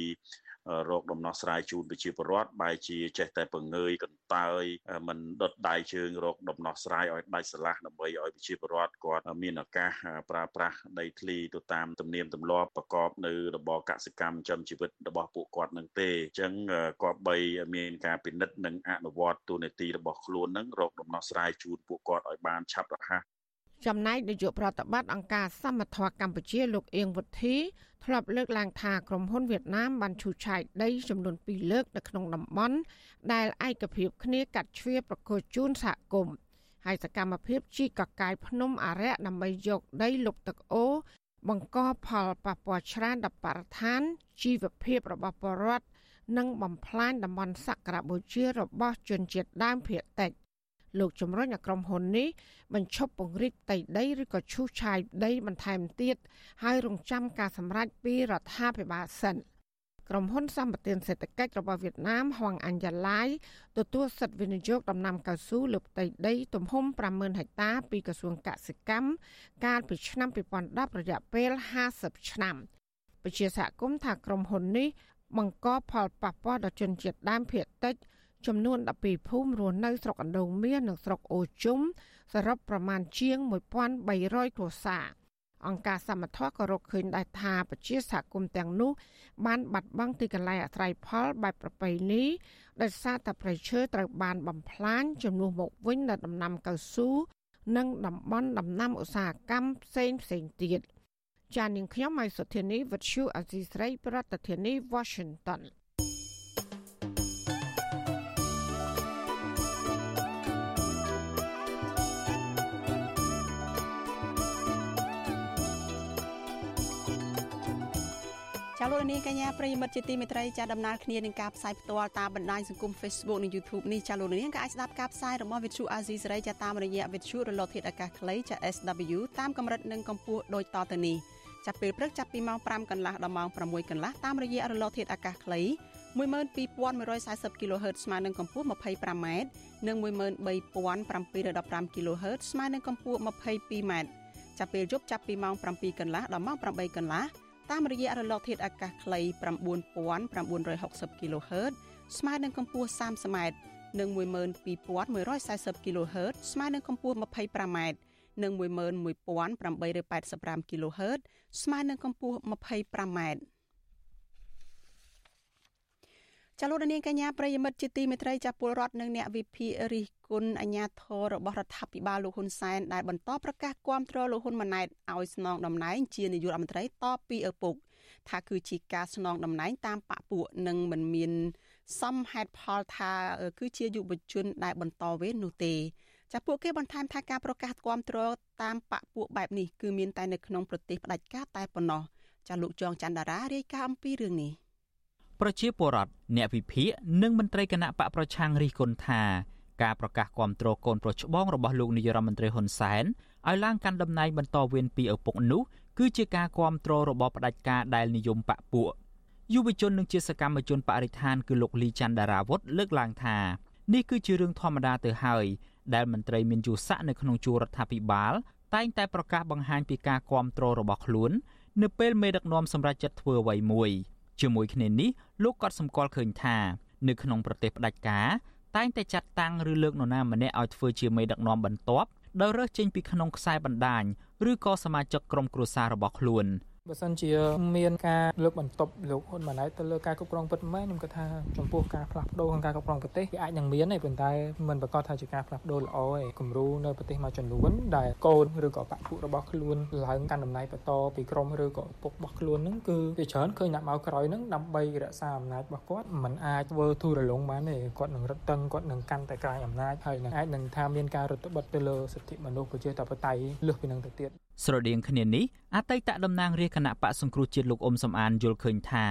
រោគដំណោះស្រាយជូនប្រជាពលរដ្ឋបែរជាចេះតែបង្ងើយកន្តើយមិនដុតដៃជើងរោគដំណោះស្រាយឲ្យដាច់ស្រឡះដើម្បីឲ្យប្រជាពលរដ្ឋគាត់មានឱកាសប្រើប្រាស់ដីធ្លីទៅតាមទំនៀមទម្លាប់ប្រកបនៅរបរកសិកម្មចំជីវិតរបស់ពួកគាត់នឹងទេអញ្ចឹងគាត់បីមានការពិនិត្យនិងអនុវត្តទូនាទីរបស់ខ្លួននឹងរោគដំណោះស្រាយជូនពួកគាត់ឲ្យបានឆាប់រហ័ស ចំណែកនាយកប្រតិបត្តិអង្គការសមត្ថៈកម្ពុជាលោកអៀងវុធី ធ្លាប់លើកឡើងថាក្រុមហ៊ុនវៀតណាមបានឈូសឆាយដីចំនួន2លើកនៅក្នុងតំបន់ដែលឯកភាពគ្នាកាត់ជ្រៀប្រកួតជូនសហគមន៍ហើយសកម្មភាពជីកកកាយភ្នំអរិយដើម្បីយកដីលុបទឹកអូបង្កផលប៉ះពាល់ច្រើនដល់បរិស្ថានជីវភាពរបស់ប្រជាពលរដ្ឋនិងបំផ្លាញតំបន់សក្ការៈបូជារបស់ជនជាតិដើមភាគតិច លោកជំរុញឲ្យក្រុមហ៊ុននេះបញ្ឈប់ពង្រីកផ្ទៃដីឬក៏ឈូសឆាយដីបន្ថែមទៀតហើយរងចាំការសម្រេចពីរដ្ឋាភិបាលសិនក្រុមហ៊ុនសម្បត្តិសេដ្ឋកិច្ចរបស់វៀតណាមហងអញ្ញឡាយទទួលសិទ្ធិវិនិយោគដំណាំកៅស៊ូលើផ្ទៃដី ទំហំ50000ហិកតាពីក្រសួងកសិកម្មកាលពីឆ្នាំ2010រយៈពេល50ឆ្នាំពជាសហគមន៍ថាក្រុមហ៊ុននេះបង្កផលប៉ះពាល់ដល់ជនជាតិដើមភាគតិច ចំនួន12ភូមិរស់នៅស្រុកអណ្ដូងមាសនិងស្រុកអូជុំសរុបប្រមាណជាង1300គ្រួសារអង្គការសមត្ថៈក៏រកឃើញដែរថាប្រជាសហគមន៍ទាំងនោះបានបាត់បង់ទីកន្លែងអាស្រ័យផលបែបប្រពៃណីដោយសារតែប្រៃឈើត្រូវបានបំផ្លាញជំនួសមកវិញនៅដំណាំកៅស៊ូនិងតំបន់ដំណាំឧស្សាហកម្មផ្សេងផ្សេងទៀតចាននាងខ្ញុំម៉ៃសុធានីវិទ្យុអសីស្រី ប្រធានាធិបតី Washington ា លោកនាងកញ្ញាប្រិយមិត្តជាទីមេត្រីចាដំណើរគ្នានឹងការផ្សាយផ្ទាល់តាមបណ្ដាញសង្គម Facebook និង YouTube នេះចាលោកនាងក៏អាចស្ដាប់ការផ្សាយរបស់ Vithu Azizi សេរីចាតាមរយៈ Vithu រលកធាតុអាកាសខ្លីចា SW តាមកម្រិតនិងកម្ពស់ដូចតទៅនេះចាប់ពេលព្រឹកចាប់ពីម៉ោង5កន្លះដល់ម៉ោង6កន្លះតាមរយៈរលកធាតុអាកាសខ្លី12140 kHz ស្មើនឹងកម្ពស់ 25m និង13715 kHz ស្មើនឹងកម្ពស់ 22m ចាប់ពេលយប់ចាប់ពីម៉ោង7កន្លះដល់ម៉ោង8កន្លះ តាមរយៈរលកធាតុអាកាសខ្លី9960 kHz ស្មើនឹងកម្ពស់ 30m និង12140 kHz ស្មើនឹងកម្ពស់ 25m និង11885 kHz ស្មើនឹងកម្ពស់ 25m ចលនានាងកញ្ញាប្រិយមិត្តជាទីមេត្រីចាពលរដ្ឋនិងអ្នកវិភាគរិះគន់អាញាធររបស់រដ្ឋាភិបាលលោកហ៊ុនសែនដែលបន្តប្រកាសគាំទ្រលោកហ៊ុនម៉ាណែតឲ្យស្នងតំណែងជានាយករដ្ឋមន្ត្រីតពីឪពុកថាគឺជាការស្នងតំណែងតាមបពពួកនិងមិនមានសមហេតុផលថាគឺជាយុវជនដែលបន្តវេននោះទេចាពួកគេបន្ថែមថាការប្រកាសគាំទ្រតាមបពពួកបែបនេះគឺមានតែនៅក្នុងប្រទេសផ្ដាច់ការតែប៉ុណ្ណោះចាលោកចងច័ន្ទដារារាយការណ៍អំពីរឿងនេះ ប្រជាពលរដ្ឋអ្នកវិភាគនិងមន្ត្រីគណៈបកប្រឆាំងរិះគន់ថាការប្រកាសគាំទ្រកូនប្រុសច្បងរបស់លោកនាយរដ្ឋមន្ត្រីហ៊ុនសែនឲ្យឡើងកាន់តំណែងបន្តវេនពីឪពុកនោះគឺជាការគាំទ្ររបស់ផ្ដាច់ការដែលនិយមបកពួកយុវជននិងជាសកម្មជនបរិស្ថានគឺលោកលីច័ន្ទដារាវុធលើកឡើងថានេះគឺជារឿងធម្មតាទៅហើយដែលមន្ត្រីមានយុស័កនៅក្នុងជួររដ្ឋាភិបាល តែងតែប្រកាសបង្ហាញពីការគាំទ្ររបស់ខ្លួន នៅពេលមេដឹកនាំសម្រាប់ចិត្តធ្វើអ្វីមួយជាមួយគ្នានេះ លោកក៏សម្គាល់ឃើញថានៅក្នុងប្រទេសផ្ដាច់ការតែងតែចាត់តាំងឬលើកនរណាម្នាក់ឲ្យធ្វើជាមេដឹកនាំបន្ទាប់ដោយរើសចេញពីក្នុងខ្សែបណ្ដាញឬក៏សមាជិកក្រុមគ្រួសាររបស់ខ្លួន។ បើសិនជាមានការលើកបន្ទប់លោកហ៊ុនម៉ាណែតទៅលើការគ្រប់គ្រងពិតមែនខ្ញុំគិតថាចំពោះការផ្លាស់ប្ដូរក្នុងការគ្រប់គ្រងប្រទេសវាអាចនឹងមានទេប៉ុន្តែមិនប្រកាសថាជាការផ្លាស់ប្ដូរល្អទេគំរូនៅប្រទេសមួយចំនួនដែលកូនឬក៏បពុរបស់ខ្លួនឡើងកាន់តំណែងបន្តពីក្រុមឬក៏ពុករបស់ខ្លួនហ្នឹងគឺវាច្រើនឃើញអ្នកមកក្រោយហ្នឹងដើម្បីរក្សាអំណាចរបស់គាត់មិនអាចធ្វើទូរលងបានទេគាត់នឹងរឹតបន្តឹងគាត់នឹងកាន់តែក្រាញអំណាចហើយនឹងអាចនឹងថាមានការរដ្ឋបတ်ទៅលើសិទ្ធិមនុស្សប្រជាធិបតេយ្យលើសពីនឹងទៅទៀតស្រដៀងគ្នានេះអតីតតំណាងរាជគណៈបកសង្គ្រោះជាតិលោកអ៊ុំសំអានយល់ឃើញថា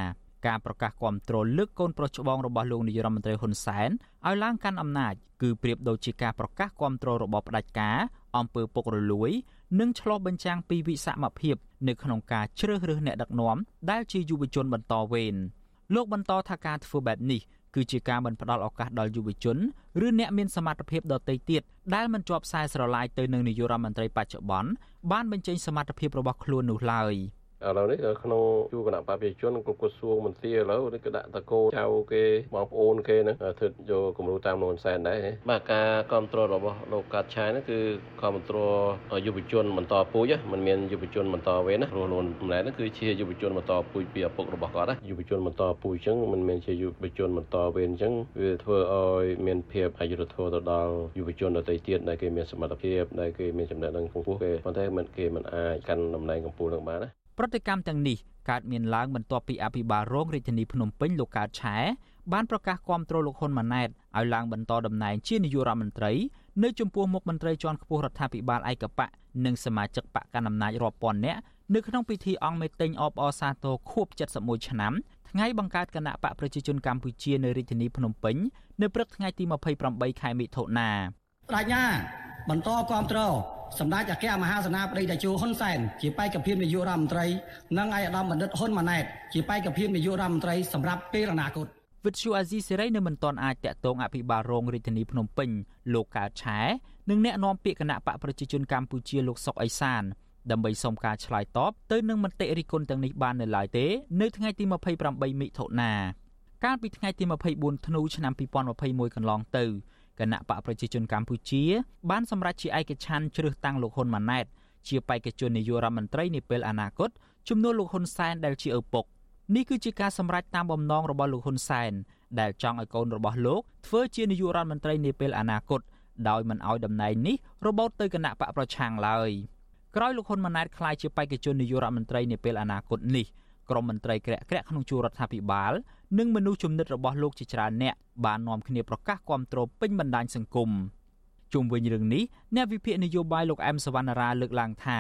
ការប្រកាសគាំទ្រលើកកូនប្រុសច្បងរបស់លោកនាយរដ្ឋមន្ត្រីហ៊ុនសែនឲ្យឡើងកាន់អំណាចគឺប្រៀបដូចជាការប្រកាសគាំទ្ររបស់ផ្ដាច់ការអំពើពុករលួយ និងឆ្លោះបញ្ចាំងពីវិសមភាពនៅក្នុងការជ្រើសរើសអ្នកដឹកនាំដែលជាយុវជនបន្តវេនលោកបន្តថាការធ្វើបែបនេះ គឺជាការមិនផ្ដល់ឱកាសដល់យុវជនឬអ្នកមានសមត្ថភាពដទៃទៀតដែលមិនជាប់ខ្សែស្រឡាយទៅនឹងនាយករដ្ឋមន្ត្រីបច្ចុប្បន្នបានបញ្ចេញសមត្ថភាពរបស់ខ្លួននោះឡើយ។ ឥឡូវនេះក្នុងជួរគណៈបព្វជិជនគ្រប់ក្រសួងមន្ត្រីឥឡូវនេះក៏ដាក់តកោចៅគេបងប្អូនគេហ្នឹងធ្វើយកគំរូតាមលោកហ៊ុនសែនដែរបាទការគ្រប់គ្រងរបស់លោកកាត់ឆាយហ្នឹងគឺគ្រប់គ្រងយុវជនបន្តពូជមិនមានយុវជនបន្តវេនណាព្រោះលោកហ៊ុនសែនហ្នឹងគឺជាយុវជនបន្តពូជពីឪពុករបស់គាត់ណាយុវជនបន្តពូជអញ្ចឹងមិនមែនជាយុវជនបន្តវេនអញ្ចឹងវាធ្វើឲ្យមានភាពអយុត្តិធម៌ទៅដល់យុវជនដទៃទៀតដែលគេមានសមត្ថភាពដែលគេមានចំណេះដឹងខ្ពស់គេប៉ុន្តែមិនគេមិនអាចកាន់តំណែងកម្ពុជានឹងបានណា ប្រតិកម្មទាំងនេះកើតមានឡើងបន្ទាប់ពីអភិបាលរងរាជធានីភ្នំពេញលោកកើតឆែបានប្រកាសគាំទ្រលោកហ៊ុនម៉ាណែតឲ្យឡើងបន្តតំណែងជានាយករដ្ឋមន្ត្រីនៅចំពោះមុខមន្ត្រីជាន់ខ្ពស់រដ្ឋាភិបាលឯកបៈនិងសមាជិកបកកណ្ដាលអំណាចរាប់ពាន់នាក់នៅក្នុងពិធីអង្គមេតិញអបអរសាទរខួប71ឆ្នាំថ្ងៃបង្កើតគណៈបកប្រជាជនកម្ពុជានៅរាជធានីភ្នំពេញនៅព្រឹកថ្ងៃទី28ខែមិថុនាប្រាជ្ញាបន្តគ្រប់គ្រង សម្ដេចអគ្គមហាសេនាបតីតេជោហ៊ុនសែនជាបេក្ខភាពនាយករដ្ឋមន្ត្រីនិងឯកឧត្តមបណ្ឌិតហ៊ុនម៉ាណែតជាបេក្ខភាពនាយករដ្ឋមន្ត្រីសម្រាប់ពេលអនាគតវិទ្យុអាស៊ីសេរីនៅមិនទាន់អាចតាក់ទងអភិបាលរងរាជធានីភ្នំពេញលោកកើតឆែនិងអ្នកនាំពាក្យគណៈបកប្រជាជនកម្ពុជាលោកសុកអេសានដើម្បីសុំការឆ្លើយតបទៅនឹងមតិរិះគន់ទាំងនេះបាននៅឡើយទេនៅថ្ងៃទី28មិថុនាកាលពីថ្ងៃទី24ធ្នូឆ្នាំ2021កន្លងទៅ គណៈបកប្រជាជនកម្ពុជា បានសម្រេចជាឯកច្ឆ័ន្ទជ្រើសតាំងលោកហ៊ុនម៉ាណែតជាបេក្ខជននាយករដ្ឋមន្ត្រីនាពេលអនាគតជំនួសលោកហ៊ុនសែនដែលជាឪពុកនេះគឺជាការសម្រេចតាមបំណងរបស់លោកហ៊ុនសែនដែលចង់ឲ្យកូនរបស់លោកធ្វើជានាយករដ្ឋមន្ត្រីនាពេលអនាគតដោយមិនឲ្យតំណែងនេះរបូតទៅគណៈបកប្រឆាំងឡើយក្រោយលោកហ៊ុនម៉ាណែតក្លាយជាបេក្ខជននាយករដ្ឋមន្ត្រីនាពេលអនាគតនេះ ក្រមមន្ត្រីក្រាក់ក្រាក់ក្នុងជួររដ្ឋាភិបាលនិងមនុស្សជំនិតរបស់លោកជាច្រើនអ្នកបាននាំគ្នាប្រកាសគាំទ្រពេញបណ្ដាញសង្គមជុំវិញរឿងនេះអ្នកវិភាគនយោបាយលោកអែមសវណ្ណារាលើកឡើងថា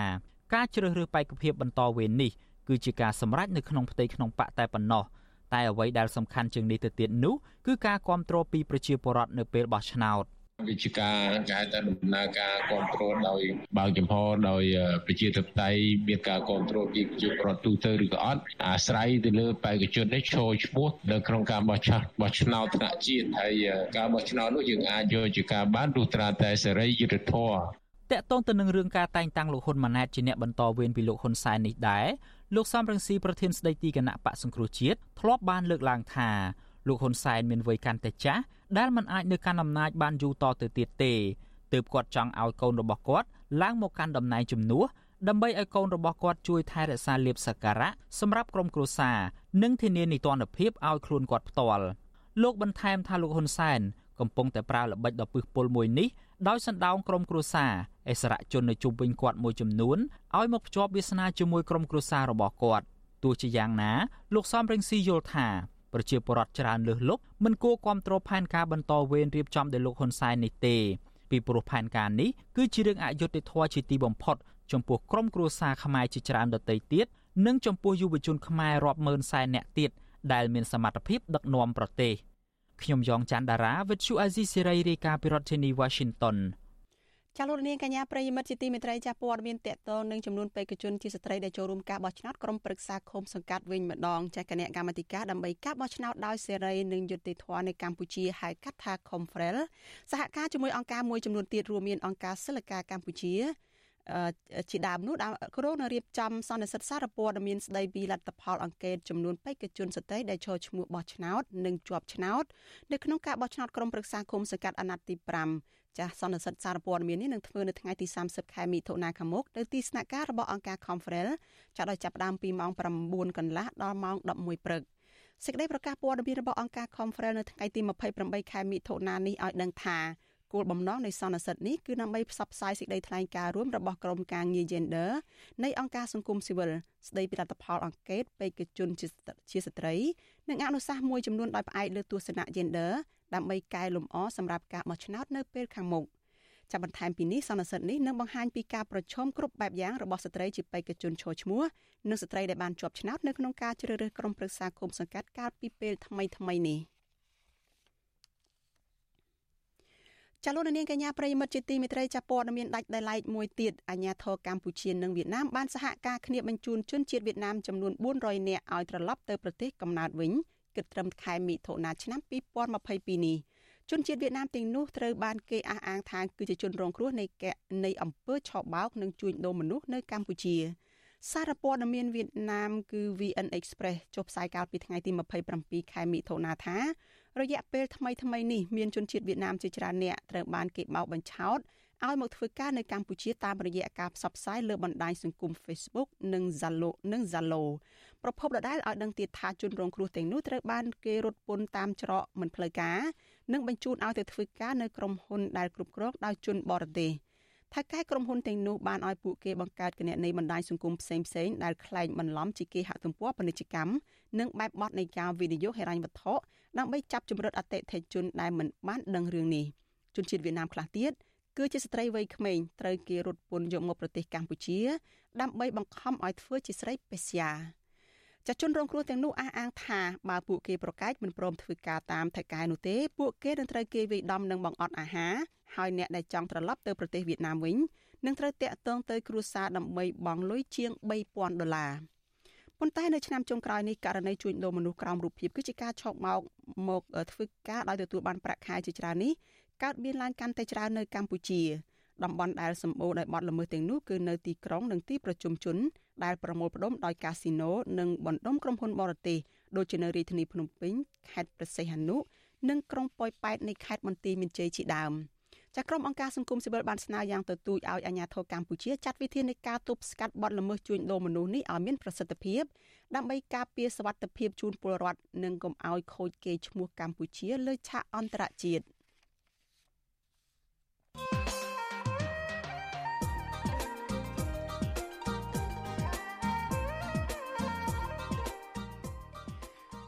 ការជ្រើសរើសបេក្ខភាពបន្តវេននេះគឺជាការសម្រេចនៅក្នុងផ្ទៃក្នុងបកតែប៉ុណ្ណោះតែអ្វីដែលសំខាន់ជាងនេះទៅទៀតនោះគឺការគ្រប់គ្រងពីប្រជាពលរដ្ឋនៅពេលបោះឆ្នោត វិជាការគេហៅថាដំណើរការគ្រប់គ្រងដោយបើកចំហដោយប្រជាធិបតេយ្យមានការគ្រប់គ្រងពីប្រជាពលរដ្ឋទូទៅឬក៏អត់អាស្រ័យទៅលើបេក្ខជននេះចូលឈ្មោះនៅក្នុងការបោះឆ្នោតបោះឆ្នោតថ្នាក់ជាតិហើយការបោះឆ្នោតនោះយើងអាចយកជាការបានទោះត្រាតែសេរីយុត្តិធម៌តកតងទៅនឹងរឿងការតែងតាំងលោកហ៊ុនម៉ាណែតជាអ្នកបន្តវេនពីលោកហ៊ុនសែននេះដែរលោកសំរងស៊ីប្រធានស្ដីទីគណៈបកសង្គ្រោះជាតិធ្លាប់បានលើកឡើងថាលោកហ៊ុនសែនមានវ័យកាន់តែចាស់ ដែលមិនអាចនៅកាន់អំណាចបានយូរតទៅទៀតទេទើបគាត់ចង់ឲ្យកូនរបស់គាត់ឡើងមកកាន់តំណែងជំនួសដើម្បីឲ្យកូនរបស់គាត់ជួយថែរក្សាលៀបសក្ការៈសម្រាប់ក្រុមគ្រួសារនិងធានានីតិរដ្ឋភាពឲ្យខ្លួនគាត់ផ្ទាល់លោកបន្ថែមថាលោកហ៊ុនសែនកំពុងតែប្រើល្បិចដ៏ពឹសពុលមួយនេះដោយសណ្ដោងក្រុមគ្រួសារអិសរាជជននៅជុំវិញគាត់មួយចំនួនឲ្យមកភ្ជាប់វាសនាជាមួយក្រុមគ្រួសាររបស់គាត់ទោះជាយ៉ាងណាលោកសំរងស៊ីយល់ថា ប្រជាពលរដ្ឋច្រើនលើសលប់មិនគួរគ្រប់គ្រងផែនការបន្តវេនរៀបចំដោយលោកហ៊ុនសែននេះទេពីព្រោះផែនការនេះគឺជារឿងអយុត្តិធម៌ជាទីបំផុតចំពោះក្រុមគ្រួសារខ្មែរជាច្រើនដទៃទៀតនិងចំពោះយុវជនខ្មែររាប់ម៉ឺនសែននាក់ទៀតដែលមានសមត្ថភាពដឹកនាំប្រទេសខ្ញុំយ៉ងច័ន្ទដារាវិទ្យុអាស៊ីសេរីរាយការណ៍ពីរដ្ឋធានី Washington ចាលោកនាងកញ្ញាប្រិយមិត្តជាទីមេត្រីចាព័ត៌មានតកតងនឹងចំនួនបេក្ខជនជាស្ត្រីដែលចូលរួមការបោះឆ្នោតក្រុមប្រឹក្សាឃុំសង្កាត់វិញម្ដងចាគណៈកម្មាធិការដើម្បីការបោះឆ្នោតដោយសេរីនិងយុត្តិធម៌នៅកម្ពុជាហៅកាត់ថា Confrel សហការជាមួយអង្គការមួយចំនួនទៀតរួមមានអង្គការសិលកាកម្ពុជាជាដើមនោះគ្រោងនឹងរៀបចំសន្និសីទសារព័ត៌មានស្ដីពីលទ្ធផលអង្កេតចំនួនបេក្ខជនស្ត្រីដែលចូលឈ្មោះបោះឆ្នោតនិងជាប់ឆ្នោតនៅក្នុងការបោះឆ្នោតក្រុមប្រឹក្សាគុំសង្កាត់អាណត្តិទី5 ចាស់សន្និសីទសារព័ត៌មាននេះនឹងធ្វើនៅថ្ងៃទី30ខែមិថុនាខាងមុខនៅទីស្នាក់ការរបស់អង្គការ Confrel ចាប់ដោយចាប់ផ្ដើមពីម៉ោង9កន្លះដល់ម៉ោង11ព្រឹកសេចក្តីប្រកាសព័ត៌មានរបស់អង្គការ Confrel នៅថ្ងៃទី28ខែមិថុនានេះឲ្យដឹងថាគោលបំណងនៃសន្និសីទនេះគឺដើម្បីផ្សព្វផ្សាយសេចក្តីថ្លែងការណ៍រួមរបស់ក្រុមការងារ Gender នៃអង្គការសង្គមស៊ីវិលស្តីពីលទ្ធផលអង្កេតបេក្ខជនជាស្ត្រីនិងអនុសាសន៍មួយចំនួនដោយផ្អែកលើទស្សនៈ Gender ដើម្បីកែលម្អសម្រាប់ការបោះឆ្នោតនៅពេលខាងមុខចាប់បន្ថែមពីនេះសន្និសីទនេះនឹងបង្ហាញពីការប្រឈមគ្រប់បែបយ៉ាងរបស់ស្ត្រីជាបេក្ខជនឈរឈ្មោះនិងស្ត្រីដែលបានជាប់ឆ្នោតនៅក្នុងការជ្រើសរើសក្រុមប្រឹក្សាគុំសង្កាត់កាលពីពេលថ្មីថ្មីនេះ។ចាលោកនាងកញ្ញាប្រិយមិត្តជាទីមេត្រីចាព័ត៌មានដាច់ដោយឡែកមួយទៀតអាញាធរកម្ពុជានិងវៀតណាមបានសហការគ្នាបញ្ជូនជនជាតិវៀតណាមចំនួន400នាក់ឲ្យត្រឡប់ទៅប្រទេសកំណើតវិញ គិតត្រឹមខែមិថុនាឆ្នាំ2022នេះជនជាតិវៀតណាមទាំងនោះត្រូវបានគេអះអាងថាគឺជាជនរងគ្រោះនៃនៃអំពើឆបោកនិងជួញដូរមនុស្សនៅកម្ពុជា សារព័ត៌មានវៀតណាមគឺ VN Express ចុះផ្សាយកាលពីថ្ងៃទី27ខែមិថុនាថារយៈពេលថ្មីថ្មីនេះមានជនជាតិវៀតណាមជាច្រើនអ្នកត្រូវបានគេបោកបញ្ឆោតឲ្យមកធ្វើការនៅកម្ពុជាតាមរយៈការផ្សព្វផ្សាយលើបណ្ដាញសង្គម Facebook និង Zalo និង Zalo ប្រភពដដែលឲ្យដឹងទៀតថាជនរងគ្រោះទាំងនោះត្រូវបានគេរត់ពន្ធតាមច្រកមិនផ្លូវការនិងបញ្ជូនឲ្យទៅធ្វើការនៅក្រុមហ៊ុនដែលគ្រប់គ្រងដោយជនបរទេសថៅកែក្រុមហ៊ុនទាំងនោះបានឲ្យពួកគេបង្កើតគណនីបណ្ដាញសង្គមផ្សេងផ្សេងដែលក្លែងបន្លំជាគេហទំព័រពាណិជ្ជកម្មនិងបែបបទនៃការវិនិយោគហិរញ្ញវត្ថុដើម្បីចាប់ជំរិតអតិថិជនដែលមិនបានដឹងរឿងនេះជនជាតិវៀតណាមខ្លះទៀតគឺជាស្ត្រីវ័យក្មេងត្រូវគេរត់ពន្ធយកមកប្រទេសកម្ពុជា ដើម្បីបង្ខំឲ្យធ្វើជាស្រីពេស្យា ចាជនរងគ្រោះទាំងនោះអះអាងថាបើពួកគេប្រកែកមិនព្រមធ្វើការតាមថៅកែនោះទេពួកគេនឹងត្រូវគេវាយដំនិងបង្អត់អាហារហើយអ្នកដែលចង់ត្រឡប់ទៅប្រទេសវៀតណាមវិញនឹងត្រូវតាក់ទងទៅគ្រួសារដើម្បីបង់លុយជាង3000ដុល្លារប៉ុន្តែនៅឆ្នាំចុងក្រោយនេះករណីជួញដូរមនុស្សក្រោមរូបភាពគឺជាការឆោបមកមកធ្វើការដោយទទួលបានប្រាក់ខែជាច្រើននេះកើតមានឡើងកាន់តែច្រើននៅកម្ពុជាតំបន់ដែលសម្បូរដោយបទល្មើសទាំងនោះគឺនៅទីក្រុងនិងទីប្រជុំជន ដែលប្រមូលផ្ដុំដោយកាស៊ីណូនិងបណ្ដុំក្រុមហ៊ុនបរទេសដូចជានៅរាជធានីភ្នំពេញខេត្តព្រះសីហនុនិងក្រុងប៉ោយប៉ែតនៃខេត្តបន្ទាយមានជ័យជាដើមចាក្រុមអង្គការសង្គមស៊ីវិលបានស្នើយ៉ាងទទូចឲ្យអាជ្ញាធរកម្ពុជាចាត់វិធាននៃការទប់ស្កាត់បទល្មើសជួញដូរមនុស្សនេះឲ្យមានប្រសិទ្ធភាពដើម្បីការពារសវត្ថិភាពជូនពលរដ្ឋនិងកុំឲ្យខូចកេរ្តិ៍ឈ្មោះកម្ពុជាលើឆាកអន្តរជាតិ